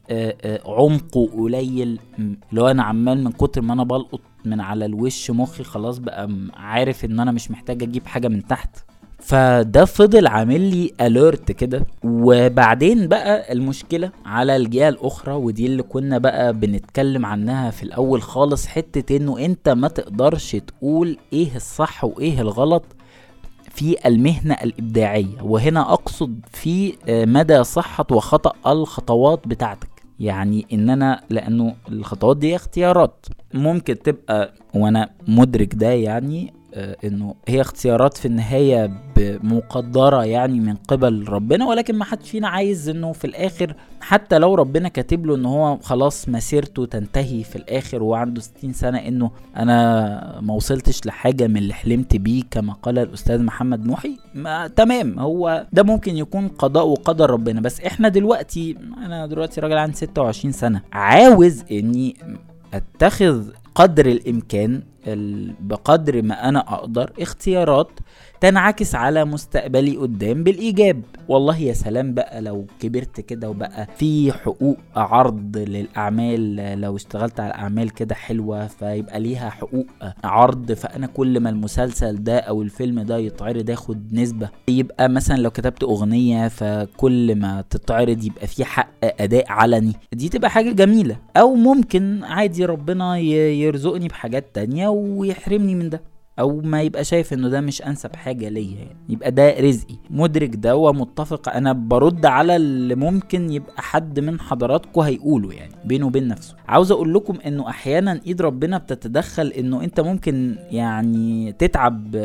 عمقه قليل هو أنا عمال من كتر ما أنا بلقط من على الوش مخي خلاص بقى عارف إن أنا مش محتاج أجيب حاجة من تحت. فده فضل عامل لي اليرت كده. وبعدين بقى المشكلة على الجهة الأخرى ودي اللي كنا بقى بنتكلم عنها في الأول خالص حتة إنه أنت ما تقدرش تقول إيه الصح وإيه الغلط في المهنة الإبداعية. وهنا أقصد في آه، مدى صحة وخطأ الخطوات بتاعتك. يعني إن أنا لأنه الخطوات دي اختيارات. ممكن تبقى وأنا مدرك ده يعني إنه هي اختيارات في النهاية مقدره يعني من قبل ربنا ولكن ما حدش فينا عايز إنه في الآخر حتى لو ربنا كاتب له إن هو خلاص مسيرته تنتهي في الآخر وعنده 60 سنة إنه أنا ما وصلتش لحاجة من اللي حلمت بيه كما قال الأستاذ محمد محي ما تمام هو ده ممكن يكون قضاء وقدر ربنا. بس إحنا دلوقتي أنا دلوقتي راجل عندي 26 سنة عاوز إني أتخذ قدر الإمكان بقدر ما أنا أقدر اختيارات تنعكس على مستقبلي قدام بالإيجاب. والله يا سلام بقى لو كبرت كده وبقى في حقوق عرض للأعمال لو اشتغلت على أعمال كده حلوة فيبقى ليها حقوق عرض فأنا كل ما المسلسل ده أو الفيلم ده يتعرض ياخد نسبة. يبقى مثلا لو كتبت أغنية فكل ما تتعرض يبقى في حق أداء علني. دي تبقى حاجة جميلة. أو ممكن عادي ربنا يرزقني بحاجات تانية ويحرمني من ده. أو ما يبقى شايف إنه ده مش أنسب حاجة ليا يعني. يبقى ده رزقي. مدرك ده ومتفق. أنا برد على اللي ممكن يبقى حد من حضراتكم هيقوله يعني بينه وبين نفسه. عاوز أقول لكم إنه أحيانا إيد ربنا بتتدخل إنه أنت ممكن يعني تتعب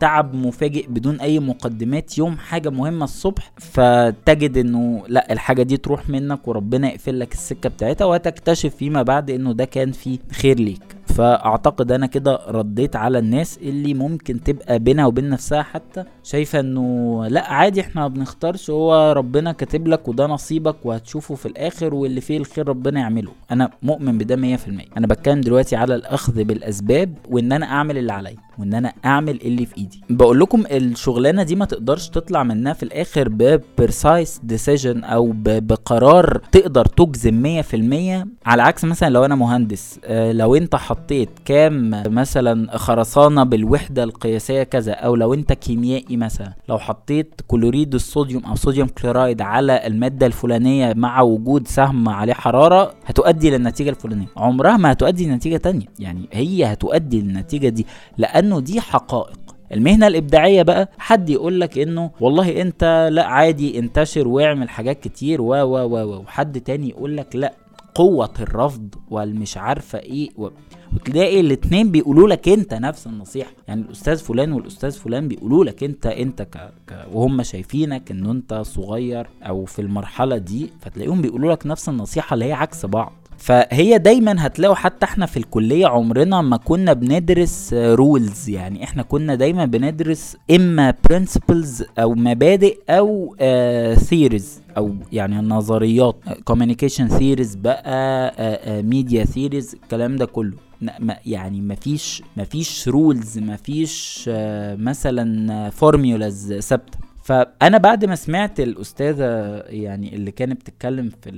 تعب مفاجئ بدون أي مقدمات. يوم حاجة مهمة الصبح فتجد إنه لأ الحاجة دي تروح منك وربنا يقفل لك السكة بتاعتها وتكتشف فيما بعد إنه ده كان فيه خير ليك. فأعتقد أنا كده رديت على الناس اللي ممكن تبقى بينها وبين نفسها حتى شايفة إنه لأ عادي إحنا ما بنختارش هو ربنا كاتب لك وده نصيبك وهتشوفه في الآخر واللي فيه الخير ربنا يعمله. أنا مؤمن بده 100% أنا بتكلم دلوقتي على الأخذ بالأسباب وإن أنا أعمل اللي عليا. وإن أنا أعمل اللي في إيدي. بقول لكم الشغلانة دي ما تقدرش تطلع منها في الآخر ب precise decision أو بقرار تقدر تجزم 100% على عكس مثلا لو أنا مهندس آه، لو أنت حطيت كام مثلا خرسانة بالوحدة القياسية كذا أو لو أنت كيميائي مثلا لو حطيت كلوريد الصوديوم أو sodium chloride على المادة الفلانية مع وجود سهم عليه حرارة هتؤدي للنتيجة الفلانية. عمرها ما هتؤدي لنتيجة تانية. يعني هي هتؤدي للنتيجة دي لأنه دي حقائق. المهنة الإبداعية بقى حد يقول لك إنه والله أنت لا عادي انتشر واعمل حاجات كتير و و و وحد تاني يقول لك لا قوة الرفض والمش عارفة إيه و... وتلاقي الاتنين بيقولوا لك أنت نفس النصيحة. يعني الأستاذ فلان والأستاذ فلان بيقولوا لك أنت أنت ك... ك... وهم شايفينك ان أنت صغير أو في المرحلة دي فتلاقيهم بيقولوا لك نفس النصيحة اللي هي عكس بعض. فهي دايما هتلاقوا حتى إحنا في الكلية عمرنا ما كنا بندرس rules يعني إحنا كنا دايما بندرس إما principles أو مبادئ أو theories آه، أو يعني نظريات. communication theories بقى ميديا آه، theories آه، الكلام ده كله. يعني مفيش مفيش rules مفيش مثلا formulas ثابتة. فأنا بعد ما سمعت الأستاذة يعني اللي كانت بتتكلم في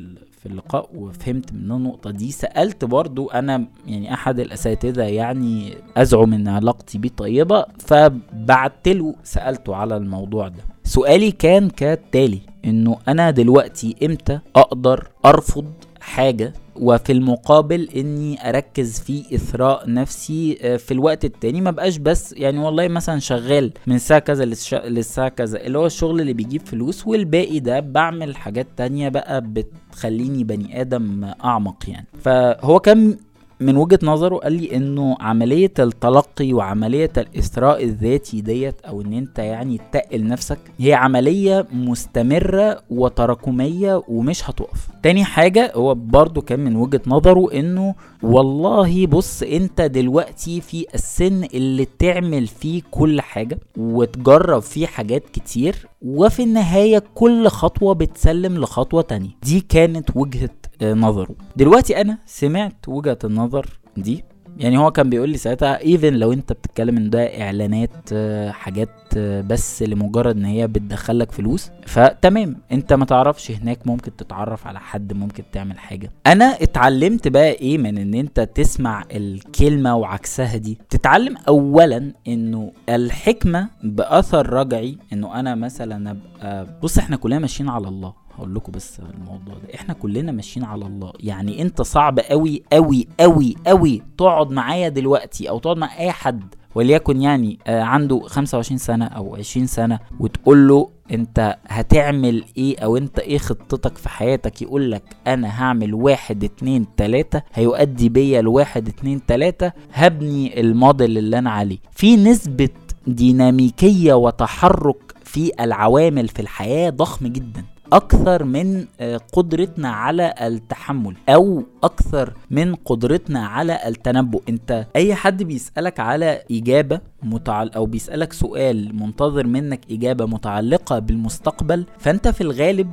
في اللقاء وفهمت من النقطة دي. سألت برضو أنا يعني أحد الأساتذة يعني ازعم ان علاقتي بيه طيبة فبعت له سألته على الموضوع ده. سؤالي كان كالتالي إنه أنا دلوقتي إمتى أقدر أرفض حاجة وفي المقابل إني أركز في إثراء نفسي آه، في الوقت التاني. ما بقاش بس يعني والله مثلا شغال من الساعة كذا للساعة كذا اللي هو الشغل اللي بيجيب فلوس والباقي ده بعمل حاجات تانية بقى بتخليني بني آدم أعمق يعني. فهو كان من وجهة نظره قال لي إنه عملية التلقي وعملية الاثراء الذاتي ديت أو إن أنت يعني تقل نفسك هي عملية مستمرة وتراكمية ومش هتقف. تاني حاجة هو برضو كان من وجهة نظره إنه والله بص أنت دلوقتي في السن اللي تعمل فيه كل حاجة وتجرب فيه حاجات كتير وفي النهاية كل خطوة بتسلم لخطوة تانية. دي كانت وجهة نظره. دلوقتي أنا سمعت وجهة النظر دي يعني هو كان بيقول لي ساعتها ايفن لو أنت بتتكلم إن ده إعلانات آه، حاجات آه، بس لمجرد إن هي بتدخلك فلوس فتمام أنت ما تعرفش هناك ممكن تتعرف على حد ممكن تعمل حاجة. أنا اتعلمت بقى إيه من إن أنت تسمع الكلمة وعكسها دي. تتعلم اولا إنه الحكمة بأثر رجعي إنه أنا مثلا أبقى بص إحنا كلنا ماشيين على الله. هقول لكم بس الموضوع ده. إحنا كلنا ماشيين على الله. يعني أنت صعب قوي قوي قوي قوي تقعد معايا دلوقتي أو تقعد مع أي حد وليكن يعني آه، عنده 25 سنة أو 20 سنة وتقول له أنت هتعمل إيه أو أنت إيه خطتك في حياتك يقول لك أنا هعمل واحد اتنين تلاتة هيؤدي بيا لواحد اتنين تلاتة هبني الموديل اللي أنا عليه. في نسبة ديناميكية وتحرك في العوامل في الحياة ضخم جدا. أكثر من آه، قدرتنا على التحمل أو أكثر من قدرتنا على التنبؤ. أنت أي حد بيسألك على إجابة متعل أو بيسألك سؤال منتظر منك إجابة متعلقة بالمستقبل فأنت في الغالب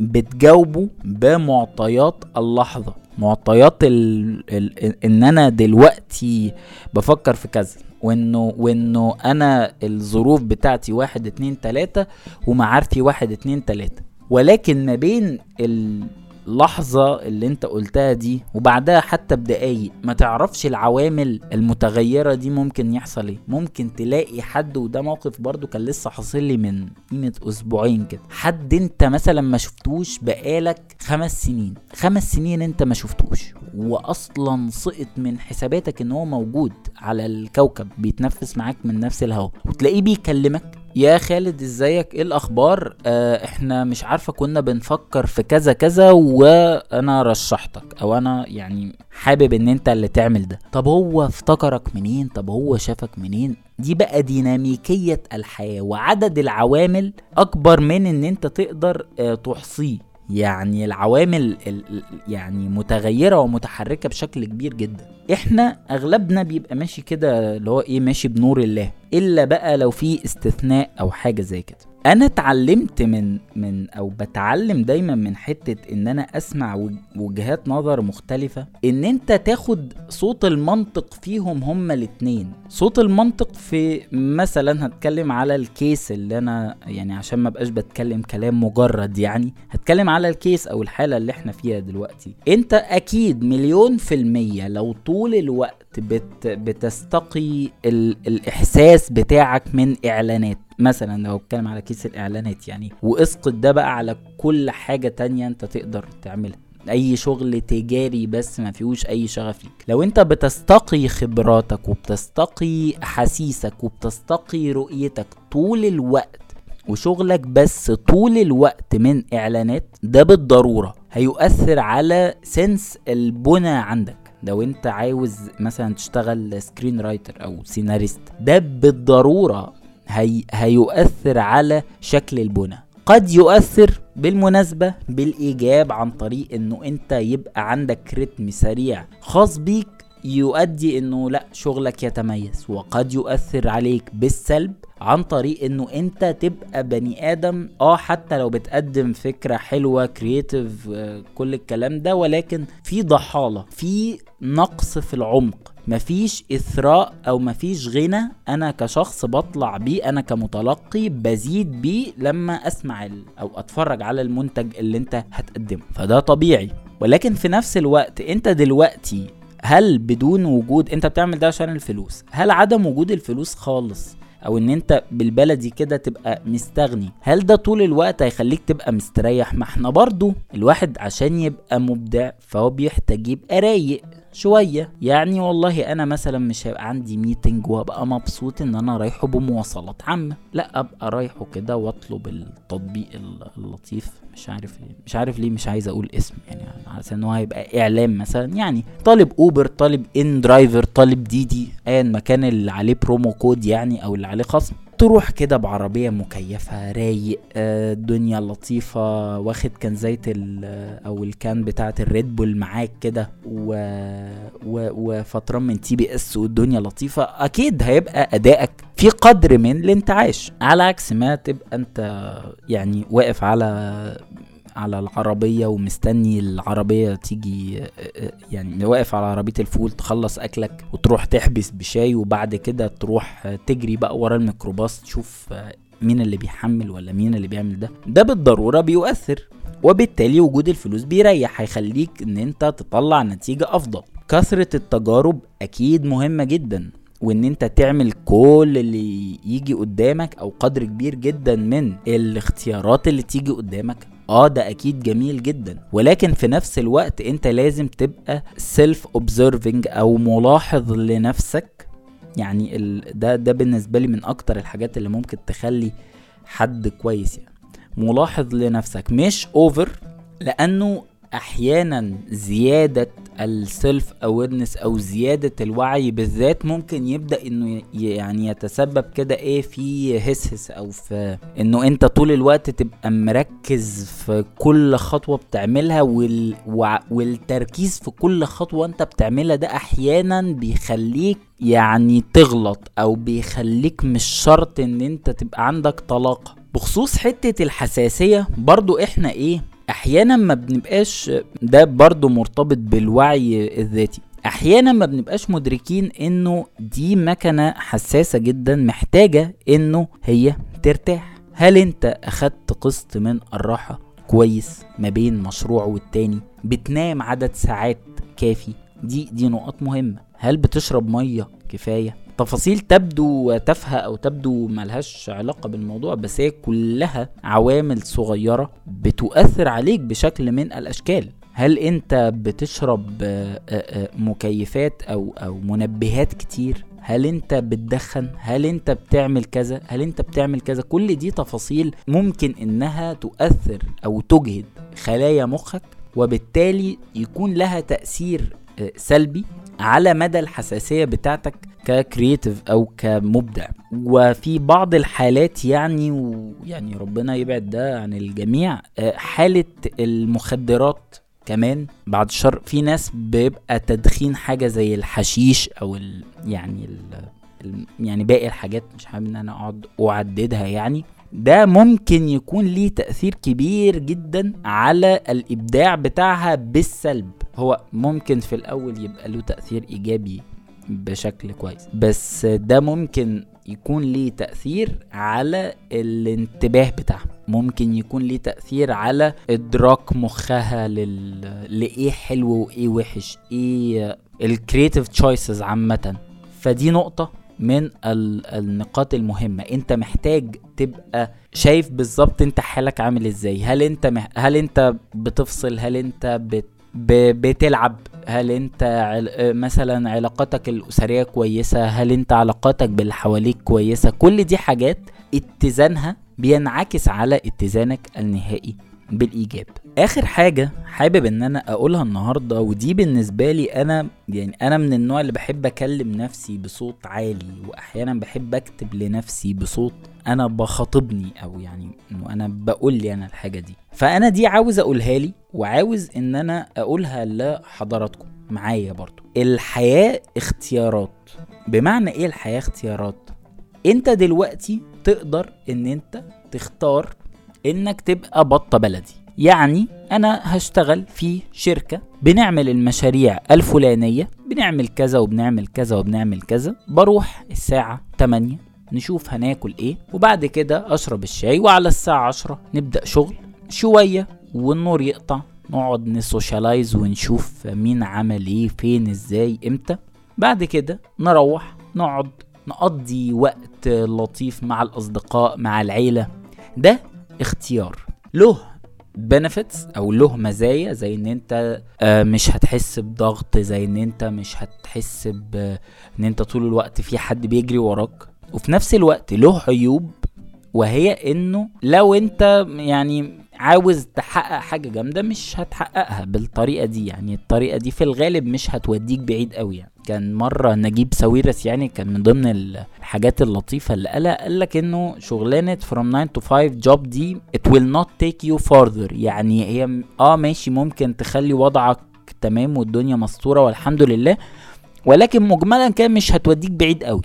بتجاوبه بمعطيات اللحظة. معطيات ال... ال... إن أنا دلوقتي بفكر في كذا وإنه وإنه أنا الظروف بتاعتي واحد اتنين تلاتة ومعارفي واحد اتنين تلاتة. ولكن ما بين اللحظة اللي انت قلتها دي وبعدها حتى بدقايق ما تعرفش العوامل المتغيرة دي ممكن يحصل إيه؟ ممكن تلاقي حد وده موقف برضو كان لسه حاصل لي من قيمة أسبوعين كده. حد انت مثلا ما شفتوش بقالك خمس سنين. خمس سنين انت ما شفتوش. واصلا سقط من حساباتك إن هو موجود على الكوكب بيتنفس معاك من نفس الهواء. وتلاقيه بيكلمك. يا خالد ازيك؟ إيه الاخبار؟ آه إحنا مش عارفة كنا بنفكر في كذا كذا وأنا رشحتك أو أنا يعني حابب ان انت اللي تعمل ده. طب هو افتكرك منين؟ طب هو شافك منين؟ دي بقى ديناميكية الحياة وعدد العوامل أكبر من إن أنت تقدر آه تحصيه. يعني العوامل يعني متغيرة ومتحركة بشكل كبير جدا. إحنا أغلبنا بيبقى ماشي كده اللي هو إيه ماشي بنور الله. إلا بقى لو في استثناء أو حاجة زي كده. أنا اتعلمت من من أو بتعلم دايما من حتة إن أنا أسمع وجهات نظر مختلفة إن أنت تاخد صوت المنطق فيهم هما الاتنين. صوت المنطق في مثلا هتكلم على الكيس اللي أنا يعني عشان ما بقاش بتكلم كلام مجرد يعني هتكلم على الكيس أو الحالة اللي إحنا فيها دلوقتي. أنت أكيد مليون في المية لو طول الوقت بت بتستقي ال الإحساس بتاعك من إعلانات. مثلا لو اتكلم على كيس الإعلانات يعني واسقط ده بقى على كل حاجة تانية انت تقدر تعملها. أي شغل تجاري بس ما فيهوش أي شغف ليك. لو انت بتستقي خبراتك وبتستقي احاسيسك وبتستقي رؤيتك طول الوقت وشغلك بس طول الوقت من إعلانات ده بالضرورة هيؤثر على سنس البنى عندك. لو انت عاوز مثلا تشتغل screenwriter أو سيناريست ده بالضرورة هي هيؤثر على شكل البنى قد يؤثر بالمناسبة بالإيجاب عن طريق إنه أنت يبقى عندك رتم سريع خاص بيك يؤدي إنه لأ شغلك يتميز. وقد يؤثر عليك بالسلب عن طريق إنه أنت تبقى بني آدم آه حتى لو بتقدم فكرة حلوة creative آه كل الكلام ده ولكن في ضحالة في نقص في العمق. مفيش إثراء أو مفيش غنى أنا كشخص بطلع بيه أنا كمتلقي بزيد بيه لما أسمع أو أتفرج على المنتج اللي أنت هتقدمه. فده طبيعي. ولكن في نفس الوقت أنت دلوقتي هل بدون وجود أنت بتعمل ده عشان الفلوس هل عدم وجود الفلوس خالص أو إن أنت بالبلدي كده تبقى مستغني هل ده طول الوقت هيخليك تبقى مستريح؟ ما إحنا برضو الواحد عشان يبقى مبدع فهو بيحتاج يبقى رايق. شوية. يعني والله أنا مثلا مش هيبقى عندي meeting وأبقى مبسوط إن أنا رايحه بمواصلات عامة. لا أبقى رايحه كده وأطلب التطبيق اللطيف. مش عارف ليه مش عارف ليه مش عايز أقول اسم. يعني على إن هو هيبقى إعلام مثلا. يعني طالب Uber طالب inDriver طالب DiDi ايا مكان اللي عليه promo code يعني أو اللي عليه خصم. تروح كده بعربية مكيفة رايق آه، الدنيا لطيفة واخد كانزايه أو ال can بتاعه ال Red Bull معاك كده و... و... وفطران من TBS والدنيا لطيفة. أكيد هيبقى أدائك في قدر من الانتعاش. على عكس ما تبقى أنت يعني واقف على على العربية ومستني العربية تيجي يعني واقف على عربية الفول تخلص أكلك وتروح تحبس بشاي وبعد كده تروح تجري بقى ورا الميكروباص تشوف مين اللي بيحمل ولا مين اللي بيعمل ده. ده بالضرورة بيؤثر وبالتالي وجود الفلوس بيريح هيخليك إن أنت تطلع نتيجة أفضل. كثرة التجارب أكيد مهمة جدا وإن أنت تعمل كل اللي يجي قدامك أو قدر كبير جدا من الاختيارات اللي تيجي قدامك آه ده أكيد جميل جدا. ولكن في نفس الوقت أنت لازم تبقى self observing أو ملاحظ لنفسك. يعني ال... ده ده بالنسبة لي من أكتر الحاجات اللي ممكن تخلي حد كويس يعني. ملاحظ لنفسك مش over لأنه أحيانا زيادة ال self awareness أو زيادة الوعي بالذات ممكن يبدأ إنه يعني يتسبب كده إيه في هسهس أو في إنه أنت طول الوقت تبقى مركز في كل خطوة بتعملها وال... والتركيز في كل خطوة أنت بتعملها ده أحيانا بيخليك يعني تغلط أو بيخليك مش شرط إن أنت تبقى عندك طلاقه بخصوص حتة الحساسية برضو إحنا إيه أحيانا ما بنبقاش ده برضو مرتبط بالوعي الذاتي. أحيانا ما بنبقاش مدركين إنه دي مكنة حساسة جدا محتاجة إنه هي ترتاح. هل أنت أخدت قسط من الراحة؟ كويس. ما بين مشروع والتاني. بتنام عدد ساعات كافي. دي دي نقط مهمة. هل بتشرب مية كفاية؟ تفاصيل تبدو تافهة أو تبدو ملهاش علاقة بالموضوع بس هي كلها عوامل صغيرة بتؤثر عليك بشكل من الأشكال. هل أنت بتشرب مكيفات أو أو منبهات كتير؟ هل أنت بتدخن؟ هل أنت بتعمل كذا؟ هل أنت بتعمل كذا؟ كل دي تفاصيل ممكن إنها تؤثر أو تجهد خلايا مخك وبالتالي يكون لها تأثير سلبي على مدى الحساسية بتاعتك ككرييتيف أو كمبدع. وفي بعض الحالات يعني ويعني ربنا يبعد ده عن الجميع حالة المخدرات كمان بعد الشر في ناس بيبقى تدخين حاجة زي الحشيش أو ال يعني ال يعني باقي الحاجات مش حابب إن أنا أقعد أعددها يعني. ده ممكن يكون ليه تأثير كبير جدا على الإبداع بتاعها بالسلب. هو ممكن في الأول يبقى له تأثير إيجابي بشكل كويس بس ده ممكن يكون ليه تأثير على الانتباه بتاعها. ممكن يكون ليه تأثير على إدراك مخها لل... لإيه حلو وإيه وحش إيه ال creative choices عامة. فدي نقطة. من النقاط المهمة. انت محتاج تبقى شايف بالظبط انت حالك عامل إزاي. هل انت مح... هل انت بتفصل؟ هل انت بت... بتلعب؟ هل انت. مثلا علاقاتك الأسرية كويسة؟ هل انت علاقاتك باللي حواليك كويسة؟ كل دي حاجات اتزانها بينعكس على اتزانك النهائي. بالإيجاب. آخر حاجة حابب إن أنا أقولها النهارده ودي بالنسبة لي أنا يعني أنا من النوع اللي بحب أكلم نفسي بصوت عالي وأحيانا بحب أكتب لنفسي بصوت أنا بخاطبني أو يعني إنه أنا بقول لي أنا الحاجة دي. فأنا دي عاوز أقولها لي وعاوز إن أنا أقولها لحضراتكم معايا برضو. الحياة اختيارات. بمعنى إيه الحياة اختيارات؟ أنت دلوقتي تقدر إن أنت تختار إنك تبقى بطة بلدي. يعني أنا هشتغل في شركة بنعمل المشاريع الفلانية بنعمل كذا وبنعمل كذا وبنعمل كذا بروح الساعة 8 نشوف هناكل إيه وبعد كده أشرب الشاي وعلى الساعة 10 نبدأ شغل. شوية والنور يقطع نقعد نسوشيالايز ونشوف مين عمل إيه فين إزاي إمتى. بعد كده نروح نقعد نقضي وقت لطيف مع الأصدقاء مع العيلة. ده اختيار. له benefits أو له مزايا زي إن أنت مش هتحس بضغط زي إن أنت مش هتحس إن أنت طول الوقت في حد بيجري وراك. وفي نفس الوقت له عيوب وهي إنه لو أنت يعني عاوز تحقق حاجة جامدة مش هتحققها بالطريقة دي. يعني الطريقة دي في الغالب مش هتوديك بعيد قوي يعني. كان مرة نجيب ساويرس يعني كان من ضمن الحاجات اللطيفة اللي قالها قال لك إنه شغلانة from 9 to 5 job دي it will not take you further. يعني هي آه ماشي ممكن تخلي وضعك تمام والدنيا مستورة والحمد لله ولكن مجملا كان مش هتوديك بعيد قوي.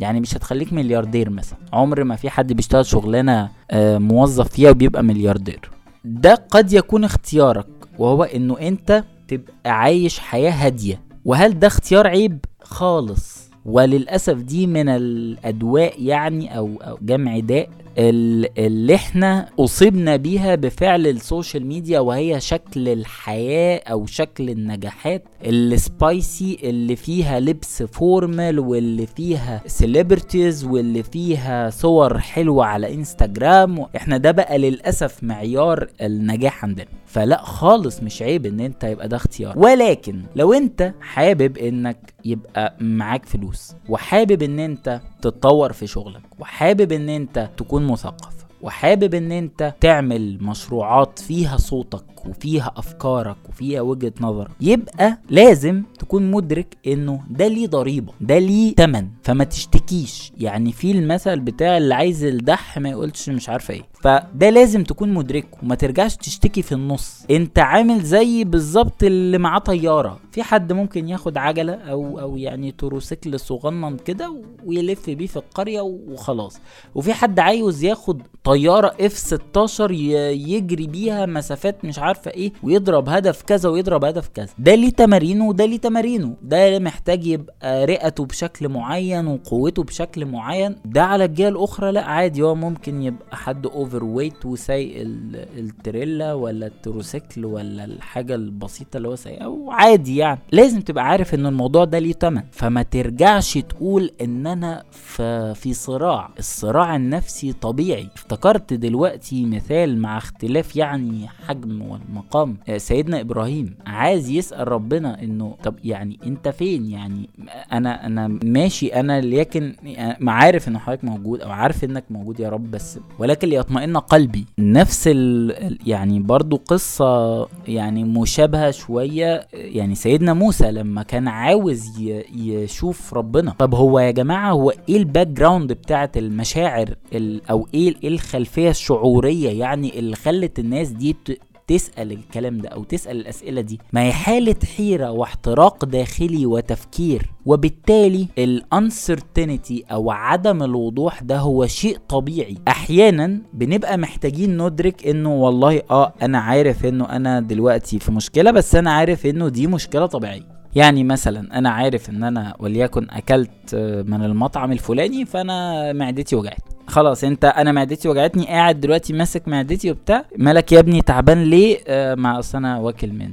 يعني مش هتخليك ملياردير مثلا. عمر ما في حد بيشتغل شغلانة آه موظف فيها وبيبقى ملياردير. ده قد يكون اختيارك وهو إنه أنت تبقى عايش حياة هادية. وهل ده اختيار عيب؟ خالص. وللأسف دي من الأدواء يعني أو, أو جمع داء اللي إحنا اصبنا بيها بفعل ال social media وهي شكل الحياة أو شكل النجاحات ال spicy اللي فيها لبس formal واللي فيها celebrities واللي فيها صور حلوة على انستجرام إحنا ده بقى للأسف معيار النجاح عندنا. فلا خالص مش عيب إن أنت يبقى ده اختيار. ولكن لو أنت حابب إنك يبقى معاك فلوس. وحابب إن أنت تتطور في شغلك. وحابب إن أنت تكون مثقف. وحابب إن أنت تعمل مشروعات فيها صوتك وفيها أفكارك وفيها وجهة نظرك يبقى لازم تكون مدرك إنه ده ليه ضريبة. ده ليه تمن. فما تشتكيش. يعني في المثل بتاع اللي عايز الدح ما يقولش مش عارفة إيه. فده لازم تكون مدركه وما ترجعش تشتكي في النص. انت عامل زي بالظبط اللي معاه طيارة. في حد ممكن ياخد عجلة أو أو يعني تروسيكل صغنن كده ويلف بيه في القرية وخلاص. وفي حد عايز ياخد طيارة F 16 يجري بيها مسافات مش عارفة إيه ويضرب هدف كذا ويضرب هدف كذا. ده ليه تمارينه وده ليه تمارينه. ده محتاج يبقى رئته بشكل معين وقوته بشكل معين. ده على الجهة الأخرى لا عادي. هو ممكن يبقى حد overweight وسايق التريلا ولا التروسيكل ولا الحاجة البسيطة اللي هو سايقها وعادي يعني. لازم تبقى عارف إن الموضوع ده ليه تمن. فما ترجعش تقول إن أنا في صراع. الصراع النفسي طبيعي. افتكرت دلوقتي مثال مع اختلاف يعني حجم والمقام. آه، سيدنا إبراهيم عايز يسأل ربنا إنه طب يعني أنت فين؟ يعني أنا أنا ماشي أنا لكن ما عارف إن حضرتك موجود أو عارف إنك موجود يا رب بس ولكن ليطمئن قلبي. نفس ال يعني برضو قصة يعني مشابهة شوية يعني سيدنا موسى لما كان عاوز يشوف ربنا. طب هو يا جماعة هو إيه ال background بتاعت المشاعر أو إيه الخلفية الشعورية يعني اللي خلت الناس دي تسأل الكلام ده أو تسأل الأسئلة دي ما هي حالة حيرة واحتراق داخلي وتفكير وبالتالي ال uncertainty أو عدم الوضوح ده هو شيء طبيعي. أحيانا بنبقى محتاجين ندرك إنه والله آه أنا عارف إنه أنا دلوقتي في مشكلة بس أنا عارف إنه دي مشكلة طبيعية. يعني مثلا أنا عارف إن أنا وليكن أكلت من المطعم الفلاني فأنا معدتي وجعت. خلاص انت أنا معدتي وجعتني قاعد دلوقتي ماسك معدتي وبتاع مالك يا ابني تعبان ليه؟ آه مع اصل أنا واكل من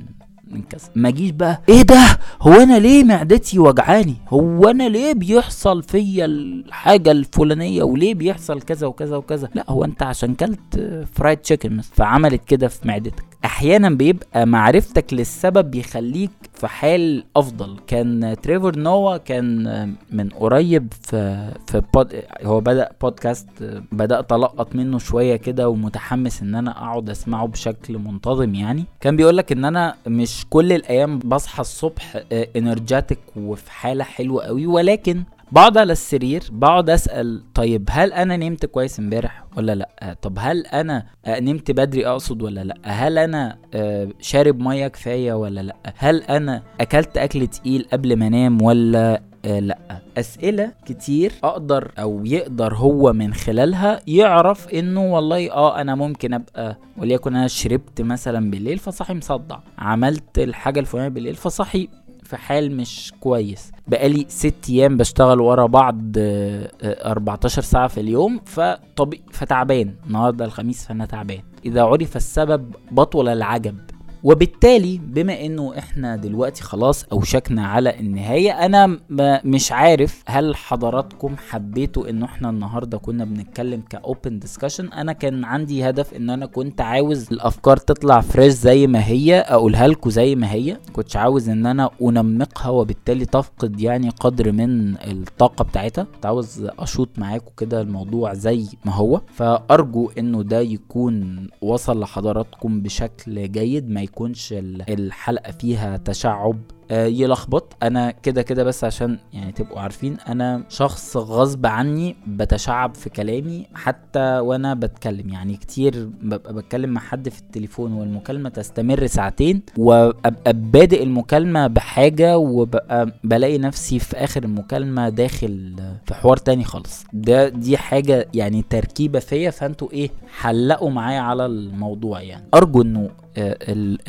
من كذا. ما اجيش بقى إيه ده؟ هو أنا ليه معدتي وجعاني؟ هو أنا ليه بيحصل فيا الحاجة الفلانية؟ وليه بيحصل كذا وكذا وكذا؟ لا هو انت عشان كلت فرايد تشيكن فعملت كده في معدتك. أحيانا بيبقى معرفتك للسبب بيخليك في حال أفضل. كان تريفور نوا كان من قريب في في بود هو بدأ بودكاست بدات القط منه شوية كده ومتحمس إن أنا أقعد أسمعه بشكل منتظم يعني. كان بيقول لك إن أنا مش كل الأيام بصحى الصبح انرجاتيك وفي حالة حلوة قوي ولكن بقعد على السرير بقعد أسأل طيب هل أنا نمت كويس امبارح ولا لأ؟ طب هل أنا نمت بدري أقصد ولا لأ؟ هل أنا آه، شارب مية كفاية ولا لأ؟ هل أنا أكلت أكل تقيل قبل ما أنام ولا آه لأ؟ أسئلة كتير أقدر أو يقدر هو من خلالها يعرف إنه والله آه أنا ممكن أبقى وليكن أنا شربت مثلا بالليل فصحي مصدع عملت الحاجة الفلانية بالليل فصحي في حال مش كويس. بقالي ست أيام بشتغل ورا بعض 14 آه، ساعة في اليوم فطبي فتعبان. النهارده الخميس فأنا تعبان. إذا عرف السبب بطل العجب. وبالتالي بما إنه إحنا دلوقتي خلاص أوشكنا على النهاية أنا مش عارف هل حضراتكم حبيتوا إنه إحنا النهاردة كنا بنتكلم ك open discussion أنا كان عندي هدف إن أنا كنت عاوز الأفكار تطلع fresh زي ما هي أقولها لكم زي ما هي. كنتش عاوز إن أنا أنمقها وبالتالي تفقد يعني قدر من الطاقة بتاعتها. كنت عاوز أشوط معاكم كده الموضوع زي ما هو. فأرجو إنه ده يكون وصل لحضراتكم بشكل جيد ما يكونش الحلقة فيها تشعب. يلخبط. أنا كده كده بس عشان يعني تبقوا عارفين أنا شخص غصب عني بتشعب في كلامي حتى وأنا بتكلم. يعني كتير ببقى بتكلم مع حد في التليفون والمكالمة تستمر ساعتين وأبقى بادئ المكالمة بحاجة وببقى بلاقي نفسي في آخر المكالمة داخل في حوار تاني خالص. ده دي حاجة يعني تركيبة فيا فأنتوا إيه حلقوا معايا على الموضوع يعني. أرجو إنه آه،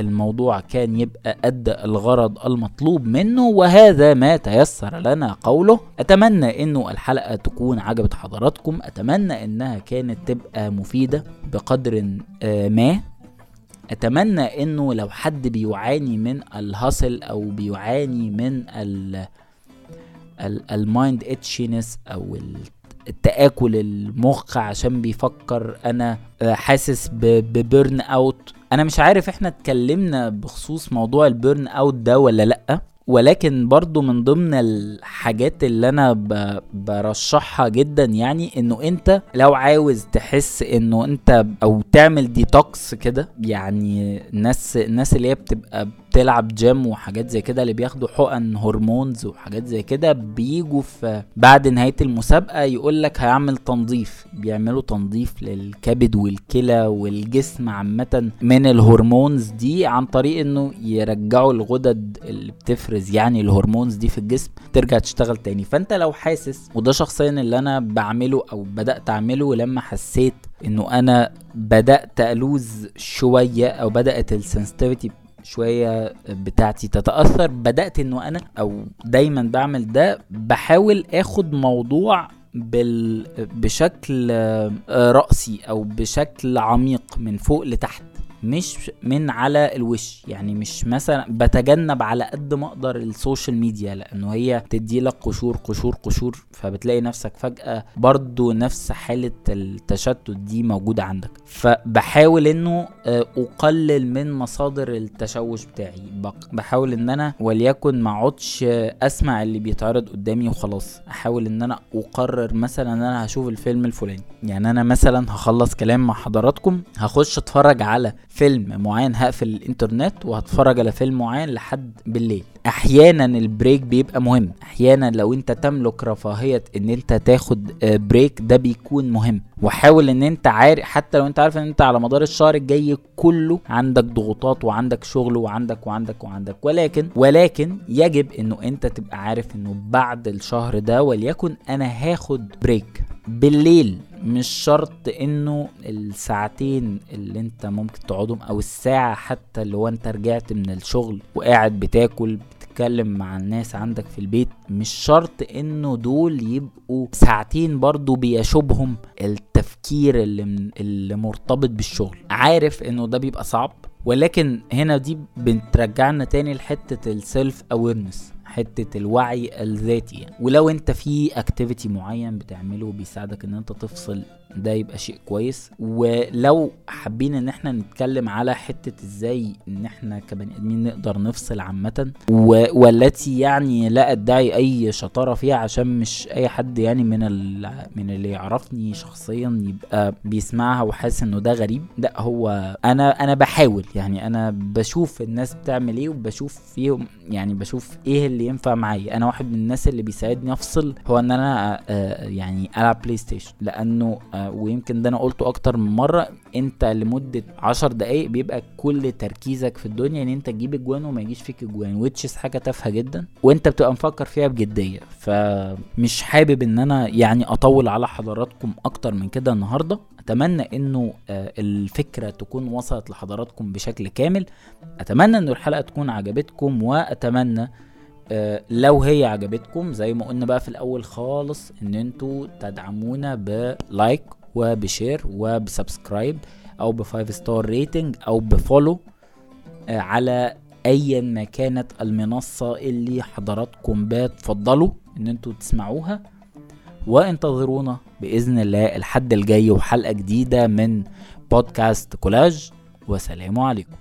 الموضوع كان يبقى أدى الغرض المطلوب منه وهذا ما تيسر لنا قوله أتمنى انه الحلقة تكون عجبت حضراتكم أتمنى إنها كانت تبقى مفيدة بقدر آه، ما. أتمنى إنه لو حد بيعاني من ال hustle أو بيعاني من ال mind itchiness أو التآكل المخ عشان بيفكر أنا آه، حاسس ب burnout أنا مش عارف إحنا اتكلمنا بخصوص موضوع ال burnout ده ولا لأ ولكن برضو من ضمن الحاجات اللي أنا برشحها جدا يعني إنه أنت لو عاوز تحس إنه أنت أو تعمل ديتوكس كده يعني الناس الناس اللي هي بتبقى بتلعب جيم وحاجات زي كده اللي بياخدوا حقن hormones وحاجات زي كده بيجوا في بعد نهاية المسابقة يقول لك هيعمل تنظيف. بيعملوا تنظيف للكبد والكلى والجسم عامة من ال hormones دي عن طريق إنه يرجعوا الغدد اللي بتفرز يعني الهرمونز دي في الجسم ترجع تشتغل تاني. فأنت لو حاسس وده شخصيا اللي أنا بعمله أو بدأت أعمله لما حسيت إنه أنا بدأت ألوز شوية أو بدأت السنسيتيفيتي شوية بتاعتي تتأثر. بدأت إنه أنا أو دايما بعمل ده بحاول آخد موضوع بال... بشكل رأسي أو بشكل عميق من فوق لتحت. مش من على الوش يعني مش مثلا بتجنب على قد ما أقدر ال social media لأنه هي تدي لك قشور قشور قشور فبتلاقي نفسك فجأة برضو نفس حالة التشتت دي موجودة عندك. فبحاول إنه آه، أقلل من مصادر التشوش بتاعي. بحاول إن أنا وليكن ما أقعدش أسمع اللي بيتعرض قدامي وخلاص. أحاول إن أنا أقرر مثلا إن أنا هشوف الفيلم الفلاني. يعني أنا مثلا هخلص كلام مع حضراتكم هخش أتفرج على فيلم معين هقفل الانترنت وهتفرج على فيلم معين لحد بالليل. أحيانا ال break بيبقى مهم. أحيانا لو أنت تملك رفاهية إن أنت تاخد break ده بيكون مهم. وحاول إن أنت عارف حتى لو أنت عارف إن أنت على مدار الشهر الجاي كله عندك ضغوطات وعندك شغل وعندك وعندك وعندك. ولكن ولكن يجب إنه أنت تبقى عارف إنه بعد الشهر ده وليكن أنا هاخد بريك. بالليل مش شرط إنه الساعتين اللي أنت ممكن تقعدهم أو الساعة حتى اللي هو أنت رجعت من الشغل وقاعد بتاكل بتتكلم مع الناس عندك في البيت مش شرط إنه دول يبقوا ساعتين برضو بيشوبهم التفكير اللي, اللي مرتبط بالشغل. عارف إنه ده بيبقى صعب؟ ولكن هنا دي بترجعنا تاني لحتة ال self awareness حتة الوعي الذاتي يعني. ولو انت في activity معين بتعمله بيساعدك ان انت تفصل ده يبقى شيء كويس. ولو حابين إن إحنا نتكلم على حتة إزاي إن إحنا كبني آدمين نقدر نفصل عامة والتي يعني لا أدعي أي شطارة فيها عشان مش أي حد يعني من من اللي يعرفني شخصيا يبقى بيسمعها وحاسس إنه ده غريب. لا هو أنا أنا بحاول يعني أنا بشوف الناس بتعمل إيه وبشوف فيهم يعني بشوف إيه اللي ينفع معايا. أنا واحد من الناس اللي بيساعدني أفصل هو إن أنا آه، يعني ألعب PlayStation لأنه آه، ويمكن ده أنا قلته أكتر من مرة انت لمدة عشر دقايق بيبقى كل تركيزك في الدنيا ان انت تجيب اجوان وما يجيش فيك اجوان which is حاجة تافهة جدا وانت بتبقى مفكر فيها بجدية. فمش حابب ان أنا يعني اطول على حضراتكم أكتر من كده النهارده. اتمنى انه آه، الفكرة تكون وصلت لحضراتكم بشكل كامل. اتمنى ان الحلقة تكون عجبتكم واتمنى لو هي عجبتكم زي ما قلنا بقى في الأول خالص إن أنتوا تدعمونا ب like وب share وب subscribe أو ب five star rating أو ب follow آه، على ايا ما كانت المنصة اللي حضراتكم بتفضلوا إن أنتوا تسمعوها. وانتظرونا بإذن الله الحد الجاي وحلقة جديدة من بودكاست كولاج. وسلام عليكم.